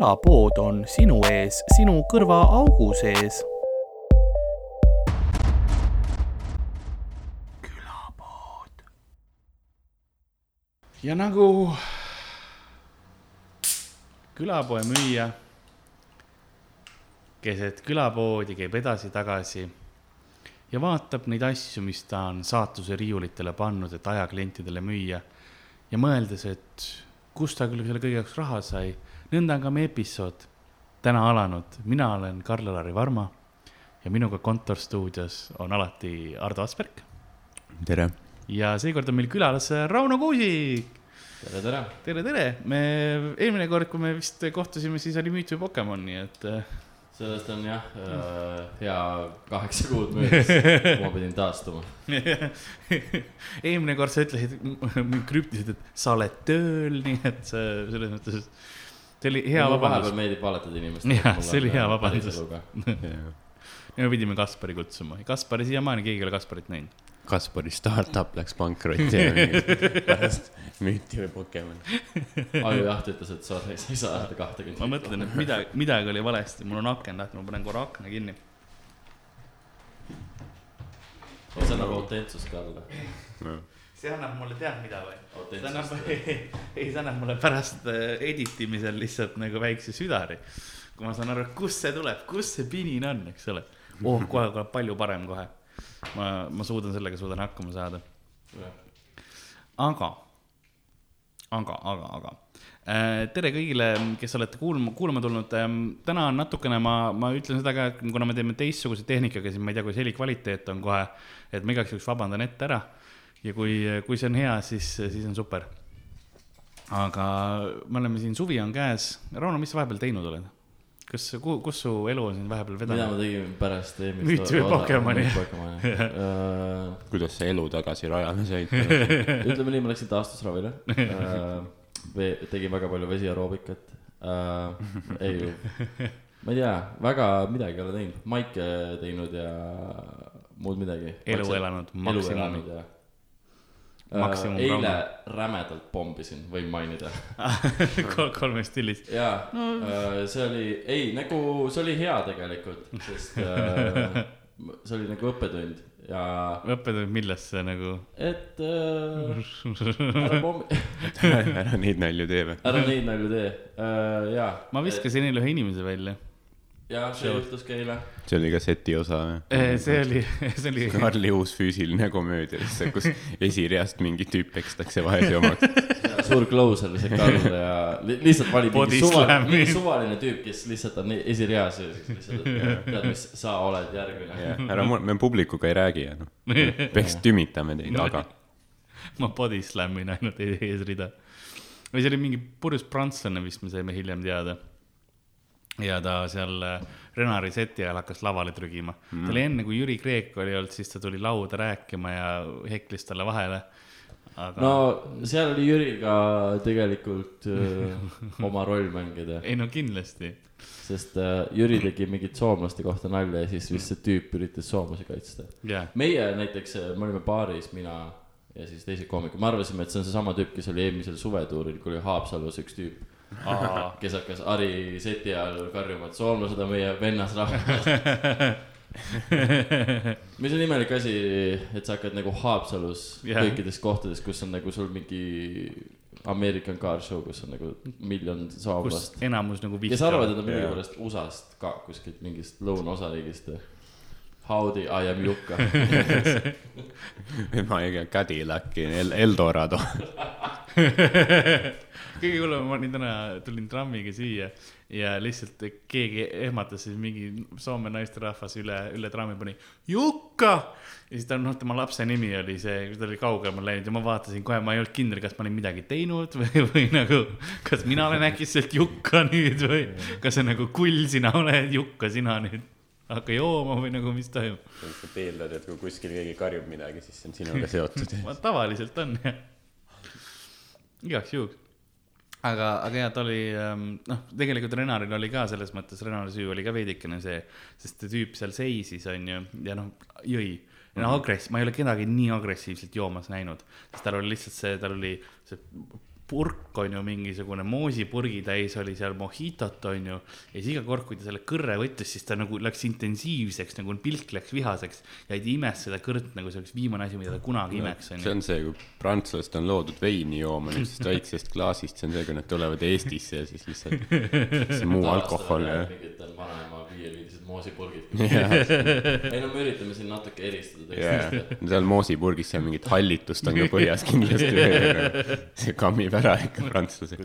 külapood on sinu ees, sinu kõrvaaugu sees. külapood. ja nagu külapoe müüja keset külapoodi käib edasi-tagasi ja vaatab neid asju, mis ta on saatuse riiulitele pannud, et ajaklientidele müüa ja mõeldes, et kust ta küll selle kõige jaoks raha sai. Nõnda on ka meie episood täna alanud, mina olen Karl-Alari Varma ja minuga kontorstuudios on alati Ardo Asperg. tere. ja seekord on meil külalas Rauno Kuusik. tere, tere. tere, tere, me eelmine kord, kui me vist kohtusime, siis oli Müüt või Pokemon, nii et sellest on jah äh, hea kaheksa kuud möödas, ma pidin taastuma eelmine kord sa ütlesid krüptiliselt, et sa oled tööl, nii et selles mõttes, see oli hea vabandus. vahepeal meeldib valetada inimestele. jah, see oli hea vabandus. ja me pidime Kaspari kutsuma, Kaspari siiamaani keegi ei ole Kasparit näinud. Kaspari startup läks pankrotti pärast müüti või Pokemon. ajujaht ütles, et sorry, sa ei saa öelda kahtekümmet. ma mõtlen, et midagi, midagi oli valesti, mul on aken lahti, ma panen korra akna kinni. see annab autentsust ka alla no.. See annab mulle tead mida või? see annab, ei, see annab mulle pärast äh, edit imisel lihtsalt nagu väikse südari. kui ma saan aru, kust see tuleb, kust see pinin on, eks ole. oh, kohe tuleb palju parem kohe. ma, ma suudan sellega, suudan hakkama saada. aga, aga, aga, aga äh, tere kõigile, kes olete kuulma, kuulama tulnud. täna on natukene, ma, ma ütlen seda ka, kuna me teeme teistsuguse tehnikaga, siis ma ei tea, kuidas heli kvaliteet on kohe, et ma igaks juhuks vabandan ette ära. Ja kui, kui see on hea, siis, siis on super. aga me oleme siin, suvi on käes. Rauno, mis sa vahepeal teinud oled? kas, kus su elu on siin vahepeal mida vedanud? ma tegin pärast eelmist. Müüti või Pokemoni? Pokemoni. kuidas sa elu tagasi rajale said? ütleme nii, ma läksin taastusravile uh,. tegin väga palju vesiaeroobikat uh,. ei, ma ei tea, väga midagi ei ole teinud, maike teinud ja muud midagi. elu elanud elu maksimumi eile raha. rämedalt pommisin, võin mainida. Kol- kolmes stiilis. jaa no., see oli, ei nagu see oli hea tegelikult, sest uh, see oli nagu õppetund ja õppetund, millest see nagu et uh, ära pommi, ära neid nalju tee või? ära neid nagu tee uh,, jaa. ma viskasin eile ühe inimese välja. jah, see juhtus ka eile. see oli ka seti osa või? Eh, see oli, see oli, Karli uus füüsiline komöödia lihtsalt, kus esireast mingi tüüp pekstakse vaese omaks. suur closer see Karl ja li lihtsalt valib mingi suvaline, suvaline tüüp, kes lihtsalt on esireas ja siis lihtsalt, tead, mis sa oled järgmine. ära mure, me publikuga ei räägi ja noh, peaks tümitame teid, aga ma body slam in ainult e- eesrida. või see oli mingi purjus prantslane vist, me saime hiljem teada. Ja ta seal äh, Renari seti ajal hakkas lavale trügima mm.. ta oli enne, kui Jüri Kreek oli olnud, siis ta tuli lauda rääkima ja heklis talle vahele. aga no. seal oli Jüril ka tegelikult öö, oma roll mängida, ei no kindlasti. sest öö, Jüri tegi mingit soomlaste kohta nalja ja siis vist see tüüp üritas soomlasi kaitsta. jaa, meie näiteks, me olime baaris, mina ja siis teised koomikud, me arvasime, et see on seesama tüüp, kes oli eelmisel suvetuuril, kui oli Haapsalus üks tüüp, kes hakkas Ari seti ajal karjuma, et soomlased on meie vennasrahvas. mis on imelik asi, et sa hakkad nagu Haapsalus yeah. kõikides kohtades, kus on nagu sul mingi American car show, kus on nagu miljon kus soomlast. enamus nagu kes arvavad, et nad on millegipärast USA-st ka kuskilt mingist lõunaosariigist. Howdy, I am Jukka. ma ei tea, Cadillaci El, Eldorado. kõige hullem, ma olin täna, tulin trammiga siia ja lihtsalt keegi ehmatas siis mingi Soome naisterahvas üle, üle trammi pani Jukka. ja siis ta noh, tema lapse nimi oli see, ta oli kaugemale läinud ja ma vaatasin kohe, ma ei olnud kindel, kas ma olin midagi teinud või, või nagu, kas mina olen äkitselt Jukka nüüd või kas see nagu kull, sina oled Jukka, sina nüüd hakka jooma või nagu, mis toimub. sa eeldad, et kui kuskil keegi karjub midagi, siis see on sinuga seotud. tavaliselt on jah, igaks juhuks. aga, aga jaa, ta oli ähm, noh, tegelikult Renaril oli ka selles mõttes, Renari süü oli ka veidikene see, sest see tüüp seal seisis, onju, ja noh, jõi. no agress-, ma ei ole kedagi nii agressiivselt joomas näinud, sest tal oli lihtsalt see, tal oli see purk on ju mingisugune moosipurgi täis oli seal mojitot on ju. ja siis iga kord, kui ta selle kõrre võttis, siis ta nagu läks intensiivseks, nagu pilk läks vihaseks ja ta imes seda kõrt nagu see oleks viimane asi, mida ta kunagi imeks on see ju. on see, kui prantslased on loodud veini jooma niisugusest väiksest klaasist, see on see, kui nad tulevad Eestisse ja siis lihtsalt see muu alkohol ja. mingid on vanaema viieliitrised moosipurgid. ei no me üritame siin natuke eristada teistest. seal moosipurgis seal mingit hallitust on ka põhjas kindlasti. see kammib ära ikka prantslase.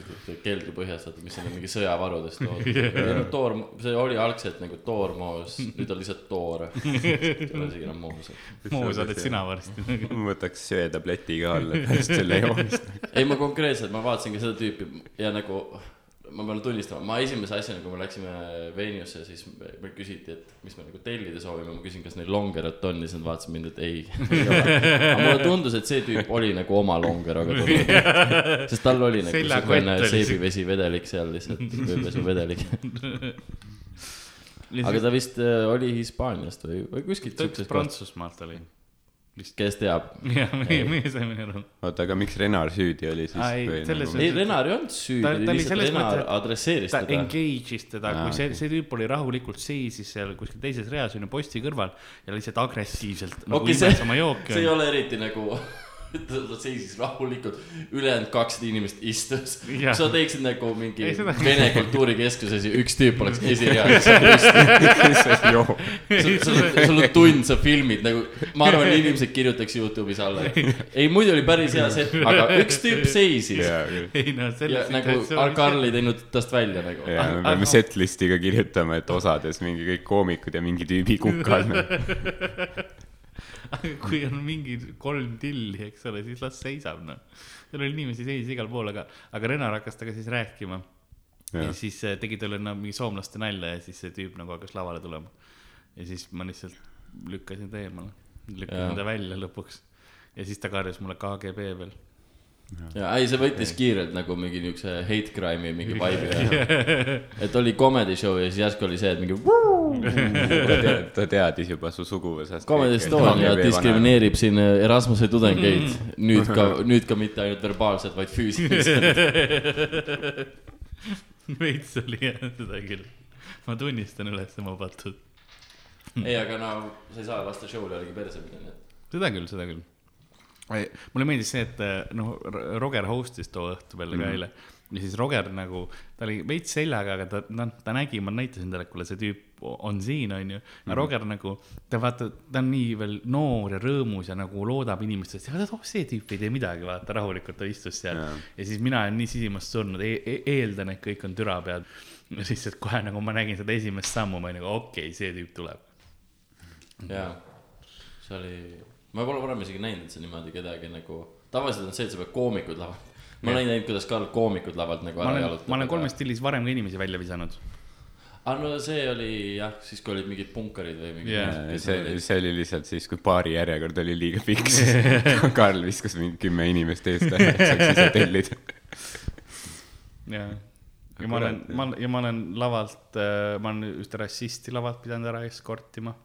keldu põhjas, vaata, mis on mingi sõjavarudest toodud. toor, see oli algselt nagu toormoos, nüüd on lihtsalt toor. ei ole isegi enam moos. moos oled sina varsti. ma võtaks söetableti ka alla pärast selle joomist. ei, ma konkreetselt, ma vaatasingi seda tüüpi ja nagu ma pean tunnistama, ma esimese asjana, kui me läksime Venusse, siis meil küsiti, et mis me nagu tellida soovime, ma küsin, kas neil longerot on ja siis nad vaatasid mind, et ei, aga mulle tundus, et see tüüp oli nagu oma longeroga tulnud. sest tal oli nagu Seljakott siukene oli seebivesi vedelik seal lihtsalt, veepesu vedelik. aga ta vist äh, oli Hispaaniast või, või kuskilt ta ütles Prantsusmaalt oli. Kes teab. jah, meie, meie saime aru. oota, aga miks Renar süüdi oli siis? Ai, selles ei, Renar ei olnud Ta- süüdi, ta lihtsalt Renar mõttes, adresseeris ta teda. engage'is teda, Aa, kui see, okei. see tüüp oli rahulikult seisis seal kuskil teises reas on ju posti kõrval ja lihtsalt agressiivselt nagu okei, imes see oma, jooki see ei. ole eriti nagu, ta seisis rahulikult, ülejäänud kakssada inimest istus. Sa teeksid nagu mingi Ei, seda- vene kultuurikeskuses ja üks tüüp oleks esireas sul on, tund, sa filmid nagu, ma arvan, inimesed kirjutaks Youtube'is alla. ei, muidu oli päris hea set, aga üks tüüp seisis. Ei no ja selles nagu Karl ei teinud tast välja nagu. ja me peame setlist'i ka kirjutama, et osades mingi kõik koomikud ja mingi tüübi kukal. kui on mingi kolm tilli, eks ole, siis las seisab noh. seal oli inimesi seisis igal pool, aga, aga Renar hakkas temaga siis rääkima. ja siis äh, tegi talle no, mingi soomlaste nalja ja siis see tüüp nagu hakkas lavale tulema. ja siis ma lihtsalt lükkasin ta eemale, lükkasin Jaa. ta välja lõpuks. ja siis ta karjus mulle KGB veel. Ja ei, see võttis kiirelt nagu mingi niukse hate crime'i mingi vibe'i ja et oli comedy show ja siis järsku oli see, et mingi ta tead- ta teadis juba su suguvõsast. Comedy Estonia. diskrimineerib siin äh, Erasmuse tudengeid nüüd ka, nüüd ka mitte ainult verbaalselt, vaid füüsiliselt. veits oli jah, seda küll. ma tunnistan üles oma patud. ei, aga no sa ei saa lasta show'le jällegi perse minna, nii et. seda küll, seda küll. Mulle meeldis see, et noh, Roger host'is too õhtu veel ka Mhm. eile ja siis Roger nagu, ta oli veits seljaga, aga ta, noh, ta nägi, ma näitasin talle, et kuule, see tüüp on siin, onju. ja Mhm. Roger nagu, ta vaata, ta on nii veel noor ja rõõmus ja nagu loodab inimestest, et oh, see tüüp ei tee midagi, vaata, rahulikult ta istus seal Jaa.. ja siis mina olen nii sisimast surnud e, e eeldan, et kõik on türa peal. ja siis, et kohe nagu ma nägin seda esimest sammu, ma olin nagu okei okay,, see tüüp tuleb. jaa, see oli, ma pole varem isegi näinud üldse niimoodi kedagi nagu, tavaliselt on see, et sa pead koomikud lavalt. ma olen näinud, kuidas Karl koomikud lavalt nagu ma ära olen, jalutab. ma olen kolmes stiilis varem ka inimesi välja visanud. aga no see oli jah, siis kui olid mingid punkarid või mingid Jaa. kes see, see oli lihtsalt siis, kui baari järjekord oli liiga pikk, siis Karl viskas mingi kümme inimest eest ära, et saaks ise tellida. ja, ja ma olen, ma, ja ma olen lavalt, ma olen ühte rassisti lavalt pidanud ära eskortima.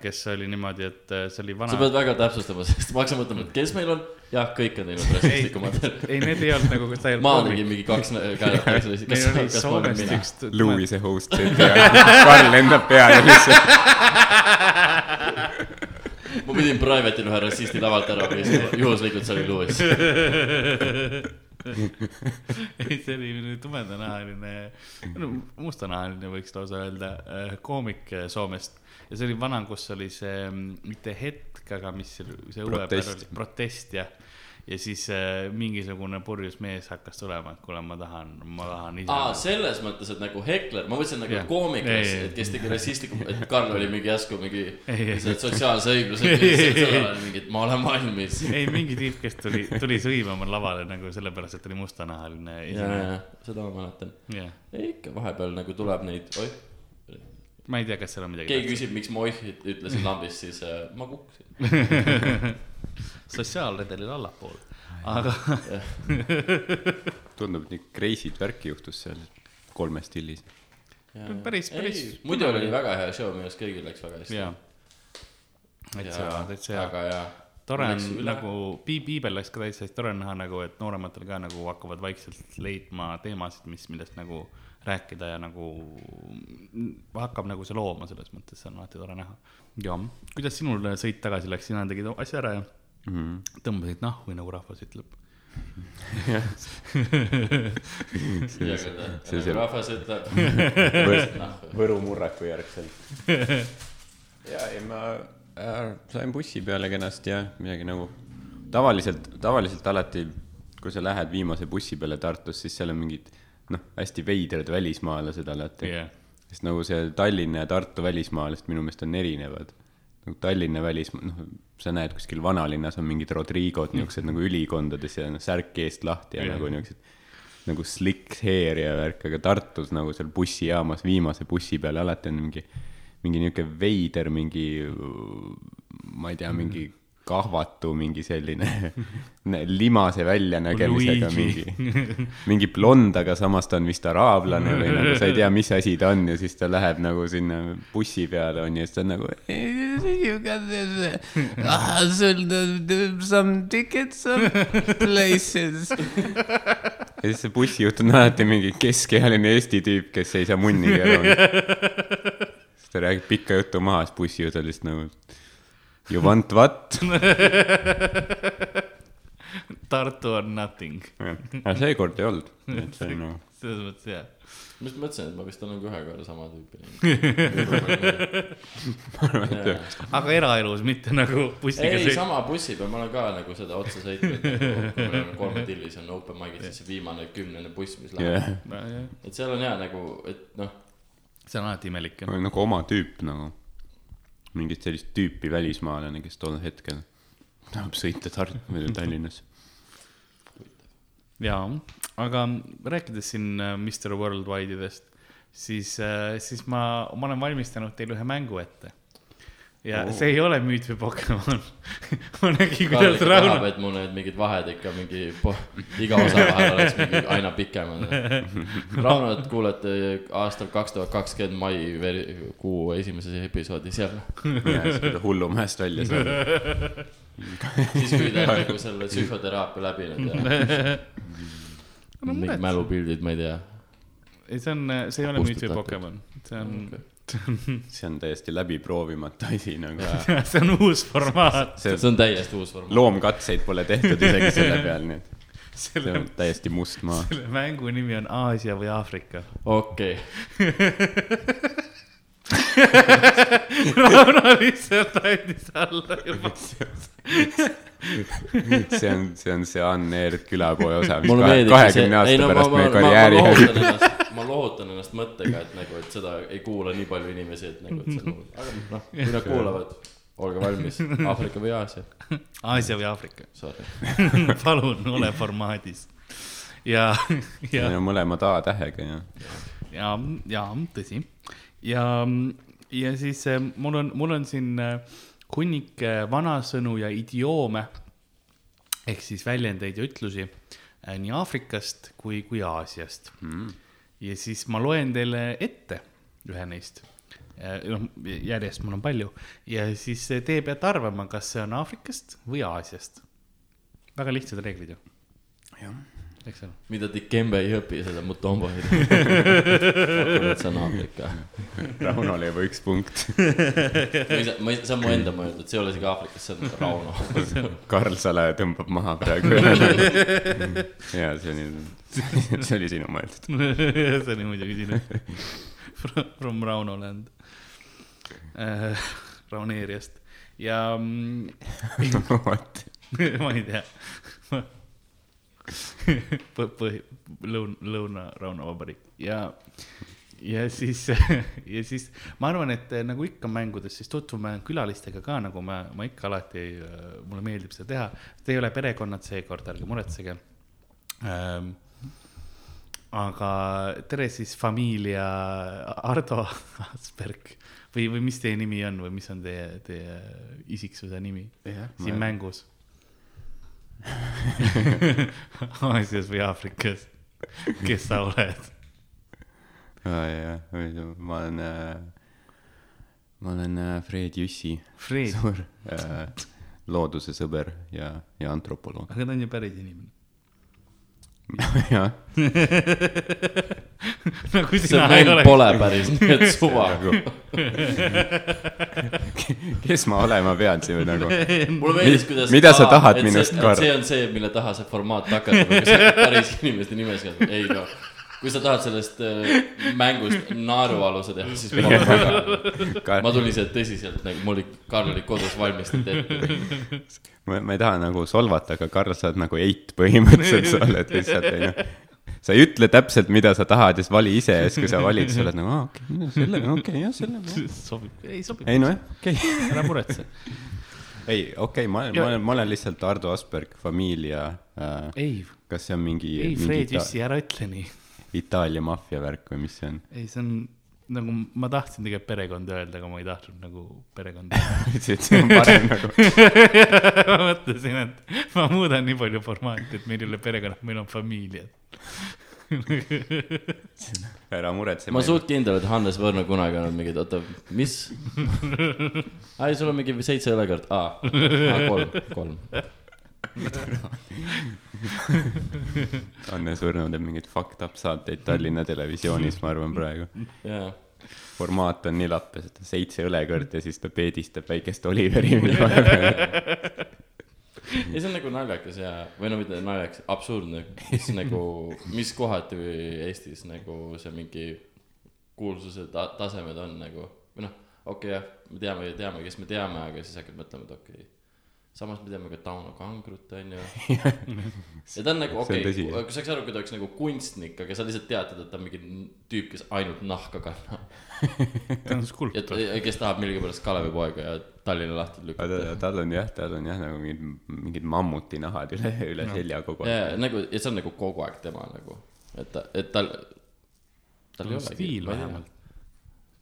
Kes oli niimoodi, et äh, see oli vana sa. pead väga täpsustama, sest ma hakkasin mõtlema, et kes meil on, jah, kõik on teinud rassistlikumad. ei, need ei olnud nagu, ei ma olingi mingi kaks käed, meil oli Soomest üks. Louis'e host Karl lendab peale lihtsalt. ma pidin private'il ühe rassisti lavalt ära viskama, juhuslikult see oli Louis. ei, see oli nüüd tumedanahaline, no mustanahaline võiks lausa öelda, koomik äh, Soomest. ja see oli vana, kus oli see, mitte hetk, aga mis see, see õue peal Protest. oli, protest jah. Ja siis äh, mingisugune purjus mees hakkas tulema, et kuule, ma tahan, ma tahan ise aa, selles mõttes, et nagu Hekler, ma mõtlesin nagu koomik, et kes tegi rassistlikku, et Karl oli mingi järsku mingi sotsiaalse õigluse, mingi, et ma olen valmis. ei, mingi tüüp, kes tuli, tuli sõimama lavale nagu sellepärast, et oli mustanahaline ja, ja, seda ma mäletan. ei ikka vahepeal nagu tuleb neid, oih, ma ei tea, kas seal on midagi. keegi küsib, miks ma oih ütlesin lambist, siis äh, ma kukkusin. sotsiaalredelil allapool, aga tundub, et nii crazy't värki juhtus seal kolmes stiilis. Päris- päris muidu oli väga hea show, minu arust kõigil läks väga hästi. täitsa, täitsa hea. väga hea. tore on nagu pii-, piibel läks ka täitsa hästi tore on näha nagu, et noorematel ka nagu hakkavad vaikselt leidma teemasid, mis, millest nagu rääkida ja nagu hakkab nagu see looma selles mõttes, see on alati tore näha. ja kuidas sinul sõit tagasi läks, sina tegid asja ära ja mm.. tõmbasid nahku, nagu rahvas ütleb. see, see nagu seal rahvas ütleb. Võru murraku järgselt. ja ei, ma äh, sain bussi peale kenasti ja midagi nagu tavaliselt, tavaliselt alati, kui sa lähed viimase bussi peale Tartus, siis seal on mingid noh, hästi veidrad välismaalased alati jah, sest nagu see Tallinna ja Tartu välismaalased minu meelest on erinevad. Nagu Tallinna välis, noh, sa näed kuskil vanalinnas on mingid Rodrigod niisugused nagu ülikondades ja noh, särk eest lahti ja Jah. nagu niisugused nagu slick hair ja värk, aga Tartus nagu seal bussijaamas viimase bussi peal alati on mingi, mingi niisugune veider, mingi, ma ei tea, mingi kahvatu, mingi selline limase väljanägemisega mingi, mingi blond, aga samas ta on vist araablane või nagu sa ei tea, mis asi ta on ja siis ta läheb nagu sinna bussi peale on ju, siis ta on nagu ah, some tickets some places ja siis see bussijuht on alati mingi keskealine Eesti tüüp, kes ei saa munnigi aru. siis ta räägib pikka juttu maha, siis bussijuht on lihtsalt nagu you want what? Tartu on nothing, aga seekord ei olnud, et see on nagu selles mõttes jah. ma just mõtlesin, et ma vist olen ka ühe korra sama tüüpi näinud. aga eraelus, mitte nagu bussiga ei, sõit. sama bussi peal, ma olen ka nagu seda otsa sõitnud, on kolme tillis on open mic'id, siis see viimane kümnene buss, mis läheb yeah.. et seal on hea nagu, et noh, see on alati imelik nagu oma tüüp nagu, mingit sellist tüüpi välismaalane, kes tol hetkel tahab sõita Tartu või Tallinnas. jaa, aga rääkides siin äh, Mr Worldwide idest, siis, siis ma, ma olen valmistanud teile ühe mängu ette. Ja Oo. oh. see ei ole müüt või Pokemon. ma nägin, kuidas Rauno tahab, et mul need mingid vahed ikka mingi, iga osa vahel oleks mingi aina pikemad. Raunot kuulete aastal kaks tuhat kakskümmend mai veri- kuu esimeses episoodis jälle. hullumäest välja saada. siis, kui ta on nagu selle psühhoteraapia läbinud ja mingid mälupildid, ma ei tea. ei, see on, see ei ole müüt või. Pokemon, see on, see on täiesti läbiproovimata asi nagu. see on uus formaat. see see on täiesti uus formaat. loomkatseid pole tehtud isegi selle peal, nii et see selle on, täiesti must maa. selle mängu nimi on Aasia või Aafrika. okei, Rauno lihtsalt andis alla juba. see on, see on see Anne-Eert külapoe osa, mis see, kahekümne ei aasta no ma, pärast meie karjääri ennast, ma lohutan ennast mõttega, et nagu, et seda ei kuula nii palju inimesi, et nagu, et see on nagu, aga noh, kui nad kuulavad, olge valmis, Aafrika või Aasia, Aasia või Aafrika. sorry. palun ole formaadis. ja, ja Need, on mõlemad A-tähega ja ja, ja tõsi. ja, ja siis eh, mul on, mul on siin eh, hunnik vanasõnu ja idioome ehk siis väljendeid ja ütlusi eh, nii Aafrikast kui, kui Aasiast mm. Ja siis ma loen teile ette ühe neist. noh, järjest mul on palju ja siis te peate arvama, kas see on Aafrikast või Aasiast. väga lihtsad reeglid ju, jah, eks ole. mida Dikembe ei õpi, seda Mutombo ei tea. et see on Aafrika. Raunol jääb üks punkt. ma ei saa, ma ei, see on mu enda mõeldud, see ei ole isegi Aafrikas, see on Rauno. Karl Salaja tõmbab maha praegu. ja see oli, see oli sinu mõeldud. see oli muidugi sinu. From Raunoland äh,. Rauneeriast ja mm, vot, ma ei tea. põhi, lõuna, Lõuna-Rauno vabariik ja, ja siis, ja siis ma arvan, et eh, nagu ikka mängudes, siis tutvume külalistega ka, nagu ma, ma ikka alati, mulle meeldib seda teha. Te ei ole perekonnad seekord, ärge muretsege ähm,. Aga tere siis Familia Ardo Asperg või, või mis teie nimi on või mis on teie, teie isiksuse nimi Jah, siin ma- mängus? Aasias või Aafrikas, kes sa oled? jah, ma olen äh,, ma olen äh, Fred Jüssi, Fred, suur äh, loodusesõber ja, ja antropoloog. aga ta on ju päris inimene. jah, nagu see sina ei mäng ole. pole päris nii, et suva. kes ma olema pean siin või nagu? mulle meeldis, kuidas. mida sa tahad minust, Karl? see on see, mille taha see formaat aga see on päris inimeste nimesid, ei noh. Kui sa tahad sellest äh, mängust naerualuse teha, siis väga. ma tulin sealt tõsiselt nagu mul oli, Karl oli kodus valmistatud ette. ma, ma ei taha nagu solvata, aga Karl, sa oled nagu eit põhimõtteliselt, sa oled lihtsalt ei noh. sa ei ütle täpselt, mida sa tahad ja siis vali ise ja siis, kui sa valid, sa oled nagu, aa okei okay,, selle, okei okay,, jah, selle. sobib, ei sobib. ei nojah, okei okay.. ära muretse. ei, okei okay,, ma, ma olen, ma olen lihtsalt Ardo Asperg, Familia äh,. ei, kas see on mingi, ei, mingi Fred Jüssi, ära ütle nii. Itaalia maffia värk või mis see on? ei, see on nagu ma tahtsin tegelikult perekonda öelda, aga ma ei tahtnud nagu perekonda. ütlesid, et see on parem nagu. ma mõtlesin, et ma muudan nii palju formaati, et meil ei ole perekonnad, meil on familiad. ära muretse. ma suht kindel, et Hannes Võrno kunagi on mingi, oota, mis? ai, sul on mingi seitse õlekõrt, aa, kolm, kolm. Hannes Võrno teeb mingeid fucked up saateid Tallinna Televisioonis, ma arvan praegu. jaa. formaat on nii lappes, et seitse õlekõrt ja siis ta peedistab väikest Oliveri mingi vahepeal. ei, see on nagu naljakas ja, või no mitte naljakas, absurdne, mis nagu, mis kohati Eestis nagu see mingi kuulsuse ta tasemed on nagu, või noh, okei okay, jah, me teame, teame, kes me teame, aga siis hakkad mõtlema, et okei okay.. Samas me teame ka Tauno Kangrut, onju. ja ta on nagu, on okei okay, kui saaks aru, kui ta oleks nagu kunstnik, aga sa lihtsalt tead, et ta on mingi tüüp, kes ainult nahka kannab. ta on ja skulptor. ja kes tahab millegipärast Kalevipoega ja Tallinna lahti lükata. tal on jah, tal on jah nagu mingid, mingid mammutinahad üle, üle selja kogu aeg. ja, nagu, ja see on nagu kogu aeg tema nagu, et ta, et tal, tal ei on olegi. stiil vähemalt..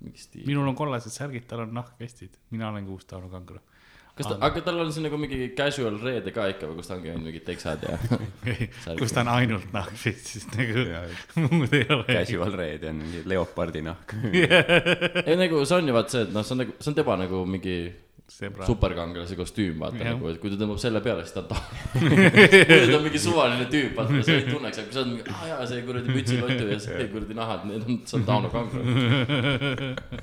mingi stiil. minul on kollased särgid, tal on nahkvestid, mina olen ka uus Tauno Kangro. Kas ta, aga tal on siin nagu mingi casual reede ka ikka või kus ta ongi ainult mingid teksad ja kus ta on ainult nahkvest, siis nagu muud ei ole. Casual reed on mingi leopardi nahk. ei nagu see on ju vaat see, et noh, see on nagu, see on tema nagu mingi sõbra. superkangelase kostüüm, vaata Jah. nagu, et kui ta tõmbab selle peale, siis ta on ta. kui ta on mingi suvaline tüüp, vaata, sa ei tunneks, aga kui sa oled mingi, aa jaa, see kuradi mütsilottu ja see kuradi nahad, need on, see on Tauno Kangro.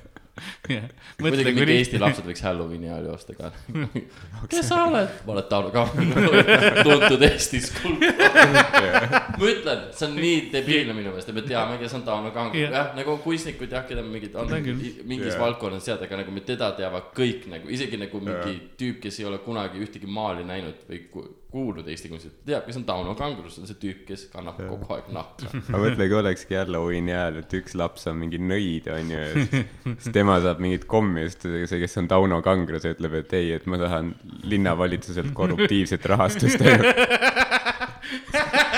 Muidugi mingi Eesti lapsed võiks Halloweeni ajal joosta ka. kes sa oled? ma olen Tauno Kangro, tuntud Eesti skulptor. ma ütlen, see on nii debiilne minu meelest, et me teame, kes on Tauno Kangro, Jah. jah, nagu kunstnikud jah, keda mingid, on mingis Jah. valdkonnas teada, aga nagu me teda teavad kõik nagu, isegi nagu mingi tüüp, kes ei ole kunagi ühtegi maali näinud või ku- kuulnud Eesti kunsti, teab, kes on Tauno Kangro, see on see tüüp, kes kannab kogu aeg nahka. ma mõtlen, kui olekski Halloweeni ajal, et üks laps on mingi nõid, onju, ja siis, tema saab mingit kommi, siis see, kes on Tauno Kangro, see ütleb, et ei, et ma tahan linnavalitsuselt korruptiivset rahastust ainult.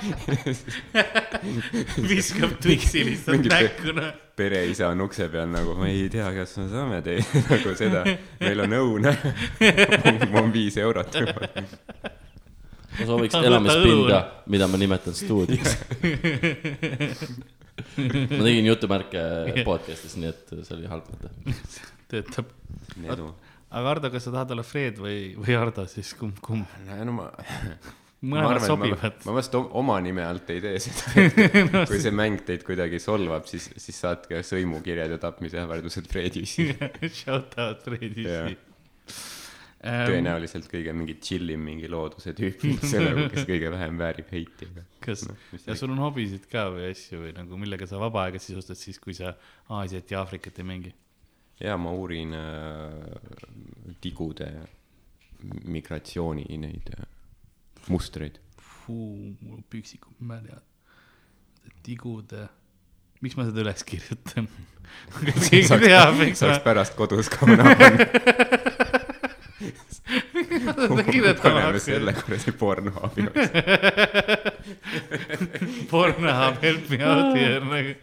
viskab tüksi lihtsalt Mingi- näkku, noh. pereisa on ukse peal nagu, ma ei tea, kas me saame teile nagu seda, meil on õun, on viis eurot. ma sooviks elamispinda, mida ma nimetan stuudios. ma tegin jutumärke podcast'is, nii et see oli halb mõte. töötab. edu. aga Ardo, kas sa tahad olla Fred või, või Ardo siis, kumb, kumb? no ma mõlemad sobivad ma, vast oma nime alt ei tee seda. kui see mäng teid kuidagi solvab, siis, siis saatke sõimukirjad ja tapmisähvardused Fredisse. Shout out Fred Jah. Jüssi. Ähm, tõenäoliselt kõige mingi chillim mingi looduse tüüp, kes kõige vähem väärib heiti. kas mis, ja sul on hobisid ka või asju või nagu, millega sa vaba aega sisustad siis, kui sa Aasiat ja Aafrikat ei mängi? ja ma uurin äh, tigude migratsiooni neid äh, mustreid. Mul püksikud märjad. tigude, miks ma seda üles kirjutan? kas keegi teab, saaks ma pärast kodus ka kirjutama paneme selle kuradi pornohaabi jaoks. Pornhub, help me out here nagu.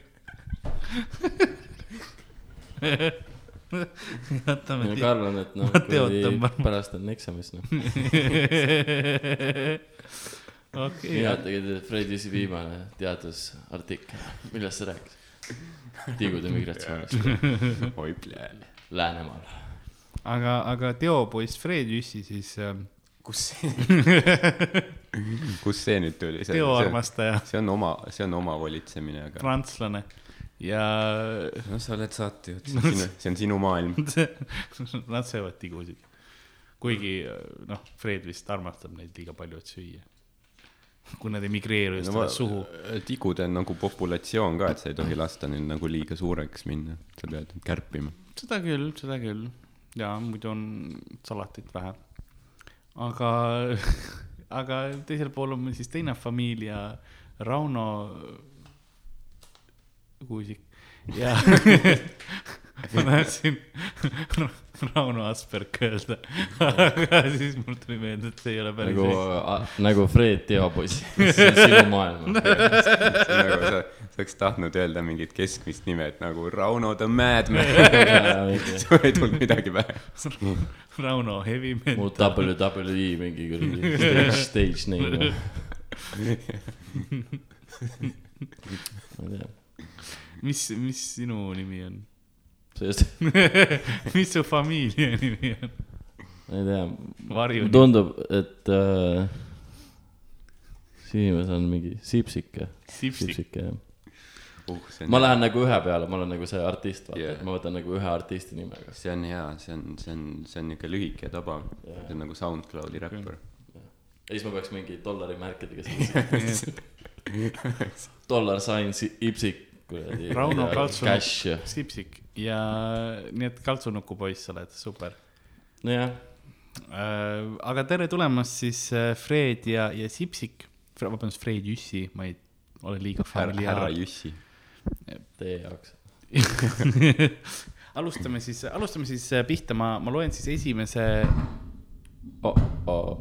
jätame. Karl on, et noh, tõmban. pärast on eksamis, noh. okei, mina tegin Fred Jüssi viimane teadusartikkel, millest see rääkis? tigude migratsioonist oi plee. Läänemaal. aga, aga teopoiss Fred Jüssi siis äh, kus see, kus see nüüd tuli? teoarmastaja, see on oma, see on oma volitsemine, aga prantslane ja no sa oled saatejuht, see on sinu, maailm. nad söövad tigusid. kuigi noh, Fred vist armastab neid liiga palju, et süüa. kui nad ei migreeru just no suhu. tigude on nagu populatsioon ka, et sa ei tohi lasta neil nagu liiga suureks minna, sa pead kärpima. seda küll, seda küll ja muidu on salatit vähe. aga, aga teisel pool on meil siis teine familia, Rauno Kuusik ja ma tahtsin Rauno Asperg öelda, aga siis mul tuli meelde, et see ei ole päris nagu nagu Fred Teopoiss, see on sinu maailm. nagu sa, sa oleks tahtnud öelda mingit keskmist nime, et nagu Rauno the Madman. sul ei tulnud midagi pähe. Rauno Heavy Metal. WWE mingi kuradi stage, stage name. ma ei tea, mis, mis sinu nimi on? sest mis su familia nimi on? ma ei tea, mulle tundub, et äh, inimene on mingi Sipsik, Sipsik. Sipsik jah. uh, see ma lähen nagu ühe peale, ma olen nagu see artist, vaata Yeah. yeah., ma võtan nagu ühe artisti nimega. see on hea, see on, see on, see on niuke lühike ja tabav. see on nagu SoundCloudi räppar. ja siis ma peaks mingi dollarimärkidega siis dollar signs Ipsik, kuradi. Rauno ja, Sipsik ja nii et kaltsunuku poiss oled, super. nojah, aga tere tulemast siis äh, Fred ja, ja Sipsik, vabandust, Fred Jüssi, ma ei ole liiga härra, härra. Jüssi. teie jaoks. alustame siis, alustame siis äh, pihta, ma, ma loen siis esimese, Oh, oh.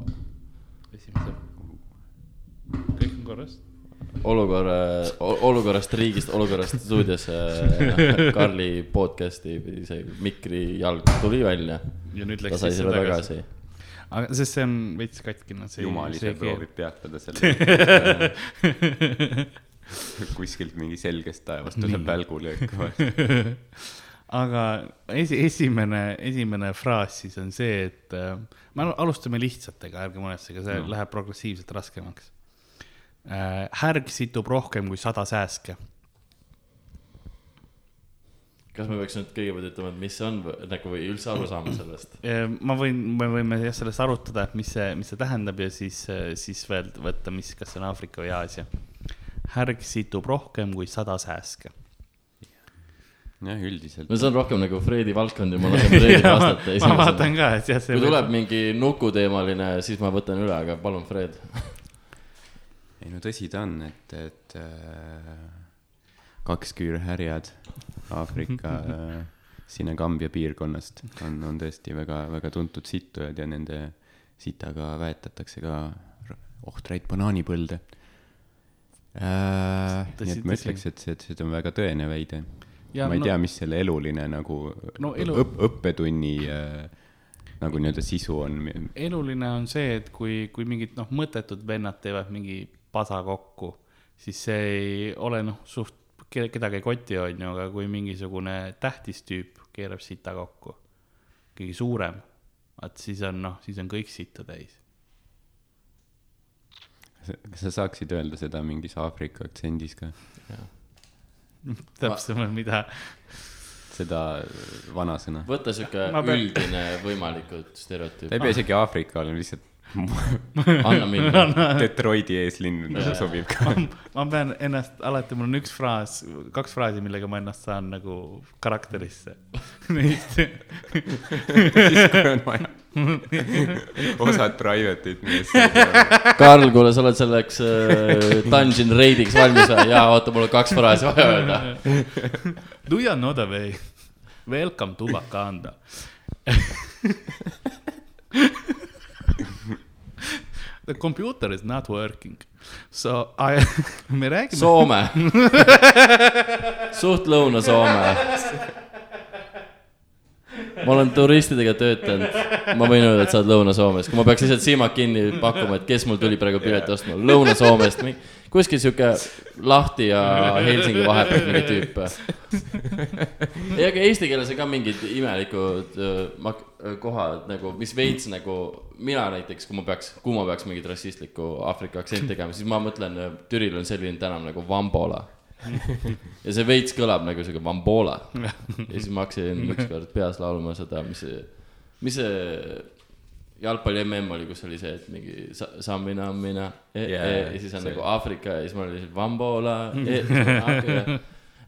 esimese. kõik on korras? olukorra, olukorrast riigist, olukorrast stuudios äh, Karli podcast'i või see mikri jalg tuli välja. ja nüüd läks sisse tagasi. tagasi. aga, sest see on veits katkine, see jumal ise proovib peatada selle. kuskilt mingi selgest taevast tuleb välgulöök. aga esi-, esimene, esimene fraas siis on see, et äh, me al- alustame lihtsatega, ärge muretsege, see no. läheb progressiivselt raskemaks. Härg situb rohkem kui sada sääske. kas me peaks nüüd kõigepealt ütlema, et mis see on või- nagu või üldse aru saama sellest? Äh, ma võin, me võime jah sellest arutada, et mis see, mis see tähendab ja siis, siis veel võtta, mis, kas see on Aafrika või Aasia. härg situb rohkem kui sada sääske. jah, üldiselt no. see on rohkem nagu Fredi valdkond ja ma lasen Fredil vastata ma esimesena vaatan. ka, et jah, see kui tuleb mingi nukuteemaline, siis ma võtan üle, aga palun, Fred. ei no tõsi ta on, et, et äh, kaks küürhärjad Aafrika äh, Sinegambia piirkonnast on, on tõesti väga, väga tuntud sittujad ja nende sitaga väetatakse ka ohtraid banaanipõlde äh,. Nii et ma ütleks, et see, see on väga tõene väide. Ma ei no- tea, mis selle eluline nagu No elu- õp, õppetunni äh, nagu nii-öelda sisu on. eluline on see, et kui, kui mingid noh, mõttetud vennad teevad mingi pasa kokku, siis see ei ole noh, suht, kedagi ei koti, on ju, aga kui mingisugune tähtis tüüp keerab sita kokku, keegi suurem, vaat siis on noh, siis on kõik sitta täis. kas sa saaksid öelda seda mingis Aafrika aktsendis ka? täpsemalt, mida, seda vanasõna? võta sihuke Ma pean- üldine võimalikult stereotüüp ei. pea isegi Aafrika olema, lihtsalt anna minna. Detroiti eeslinn nagu sobib ka. ma pean ennast, alati mul on üks fraas, kaks fraasi, millega ma ennast saan nagu karakterisse. Neist, siis kui on vaja. osad private'id, mis. Karl, kuule, sa oled selleks äh, dungeon raid'iks valmis või? jaa, oota, mul on kaks fraasi vaja öelda. Do you know the way? Welcome to Wakanda. The computer is not working. So I, me räägime. Soome. suht Lõuna-Soome. ma olen turistidega töötanud, ma võin öelda, et sa oled Lõuna-Soomest, kui ma peaks lihtsalt silmad kinni pakkuma, et kes mul tuli praegu pileti ostma, Lõuna-Soomest, kuskil sihuke lahti ja Helsingi vahepeal mingi tüüp. ei, aga eesti keeles on ka mingid imelikud öö, mak-, kohad nagu, mis veits nagu, mina näiteks, kui ma peaks, kui ma peaks mingit rassistlikku Aafrika aktsenti tegema, siis ma mõtlen, Türil on selline tänav nagu Vambola. ja see veits kõlab nagu sihuke Vambola. ja siis ma hakkasin ükskord peas laulma seda, mis see, mis see jalgpalli mm oli, kus oli see, et mingi sa- sammina, mina e,, Jaa, e, ja siis on see- nagu Aafrika ja siis mul oli lihtsalt Vambola e,.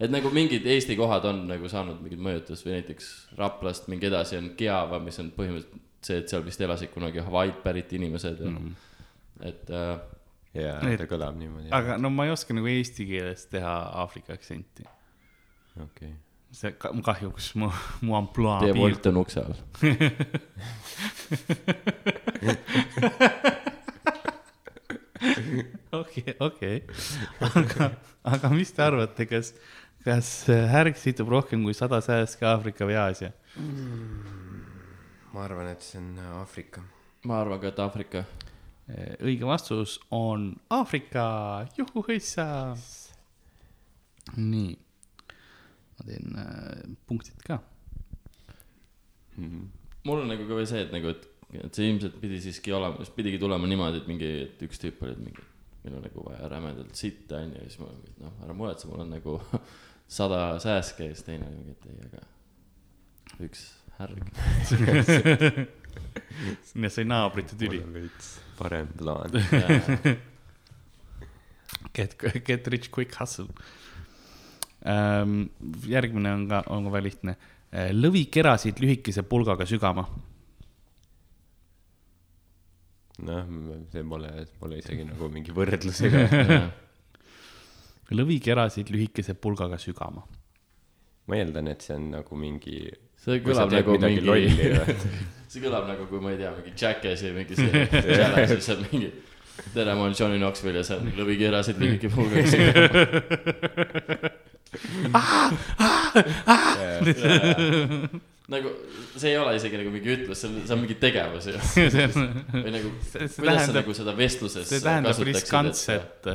et nagu mingid Eesti kohad on nagu saanud mingit mõjutust või näiteks Raplast mingi edasi on Kiava, mis on põhimõtteliselt see, et seal vist elasid kunagi Hawaii'd pärit inimesed mm. -hmm. et äh, jaa, ta kõlab niimoodi. aga no ma ei oska nagu eesti keeles teha Aafrika aktsenti. okei. See ka- kahjuks mu, mu ampluaa teie Wolt on ukse all. okei, okei, aga, aga mis te arvate, kas, kas härg situb rohkem kui sada sääske Aafrika või Aasia? ma arvan, et see on Aafrika. ma arvan ka, et Aafrika. õige vastus on Aafrika, juhuhõissa. nii, ma teen äh, punktid ka. mul on nagu ka veel see, et nagu, et, et see ilmselt pidi siiski olema, pidigi tulema niimoodi, et mingi, et üks tüüp oli, et mingi, meil on nagu vaja rämedalt sitta, onju, ja siis ma, noh, ära muretse, mul on nagu sada sääske ja siis teine oli mingi, et ei, aga üks härg. ja sai naabrite tüli. veits parem plaan. Get, get rich quick hustle. Järgmine on ka, on ka väga lihtne. lõvi kerasid lühikese pulgaga sügama. noh, see pole, pole isegi nagu mingi võrdlusega. lõvi kerasid lühikese pulgaga sügama. ma eeldan, et see on nagu mingi. see kõlab nagu mingi lolli või?, see kõlab nagu, kui ma ei tea, mingi Jackassi mingi see challenge, siis on mingi. tere, ma olen Johnny Knoxville ja see on lõvikirasid lühike pulgaga. Nagu see ei ole isegi nagu mingi ütlus, see on, see on mingi tegevus ju. või nagu, kuidas sa nagu seda vestluses see tähendab kasutaksid, et- riskantset,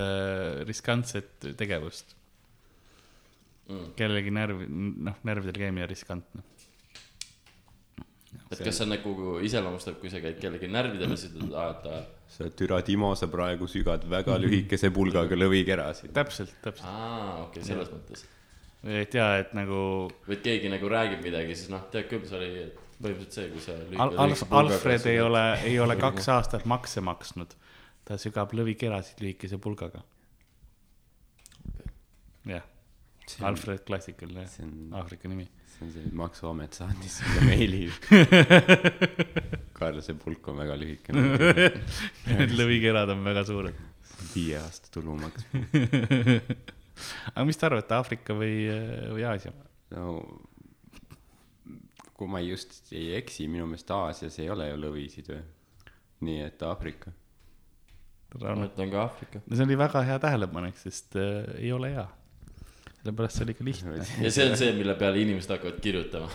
riskantset tegevust Mm. kellegi närv, noh, närvidel käimine riskantne. et kas see on nagu iseloomustab, kui sa käid kellegi närvidele, siis ütled, aa, et sa, türa Timo, sa praegu sügad väga lühikese pulgaga lõvikerasid. täpselt, täpselt. aa, okei, selles mõttes. et jaa, et nagu või et keegi nagu räägib midagi, siis noh, tead küll, see oli põhimõtteliselt see, kui sa Al- lühikese Alf- pulgaga Alfred ei ole, ei ole kaks aastat makse maksnud. ta sügab lõvikerasid lühikese pulgaga. jah, Alfred klassikaline Aafrika nimi. See on see, maksuamet saatis sulle meili. Karl, see pulk on väga lühike. Need lõvikerad on väga suured. viie aasta tulumaks. aga mis te arvate, Aafrika või, või Aasia? no kui ma just ei eksi, minu meelest Aasias ei ole ju lõvisid või? nii et Aafrika. ma ütlen ka Aafrika. see oli väga hea tähelepanek, sest äh, ei ole hea. Sellepärast see oli ka lihtne. ja see on see, mille peale inimesed hakkavad kirjutama.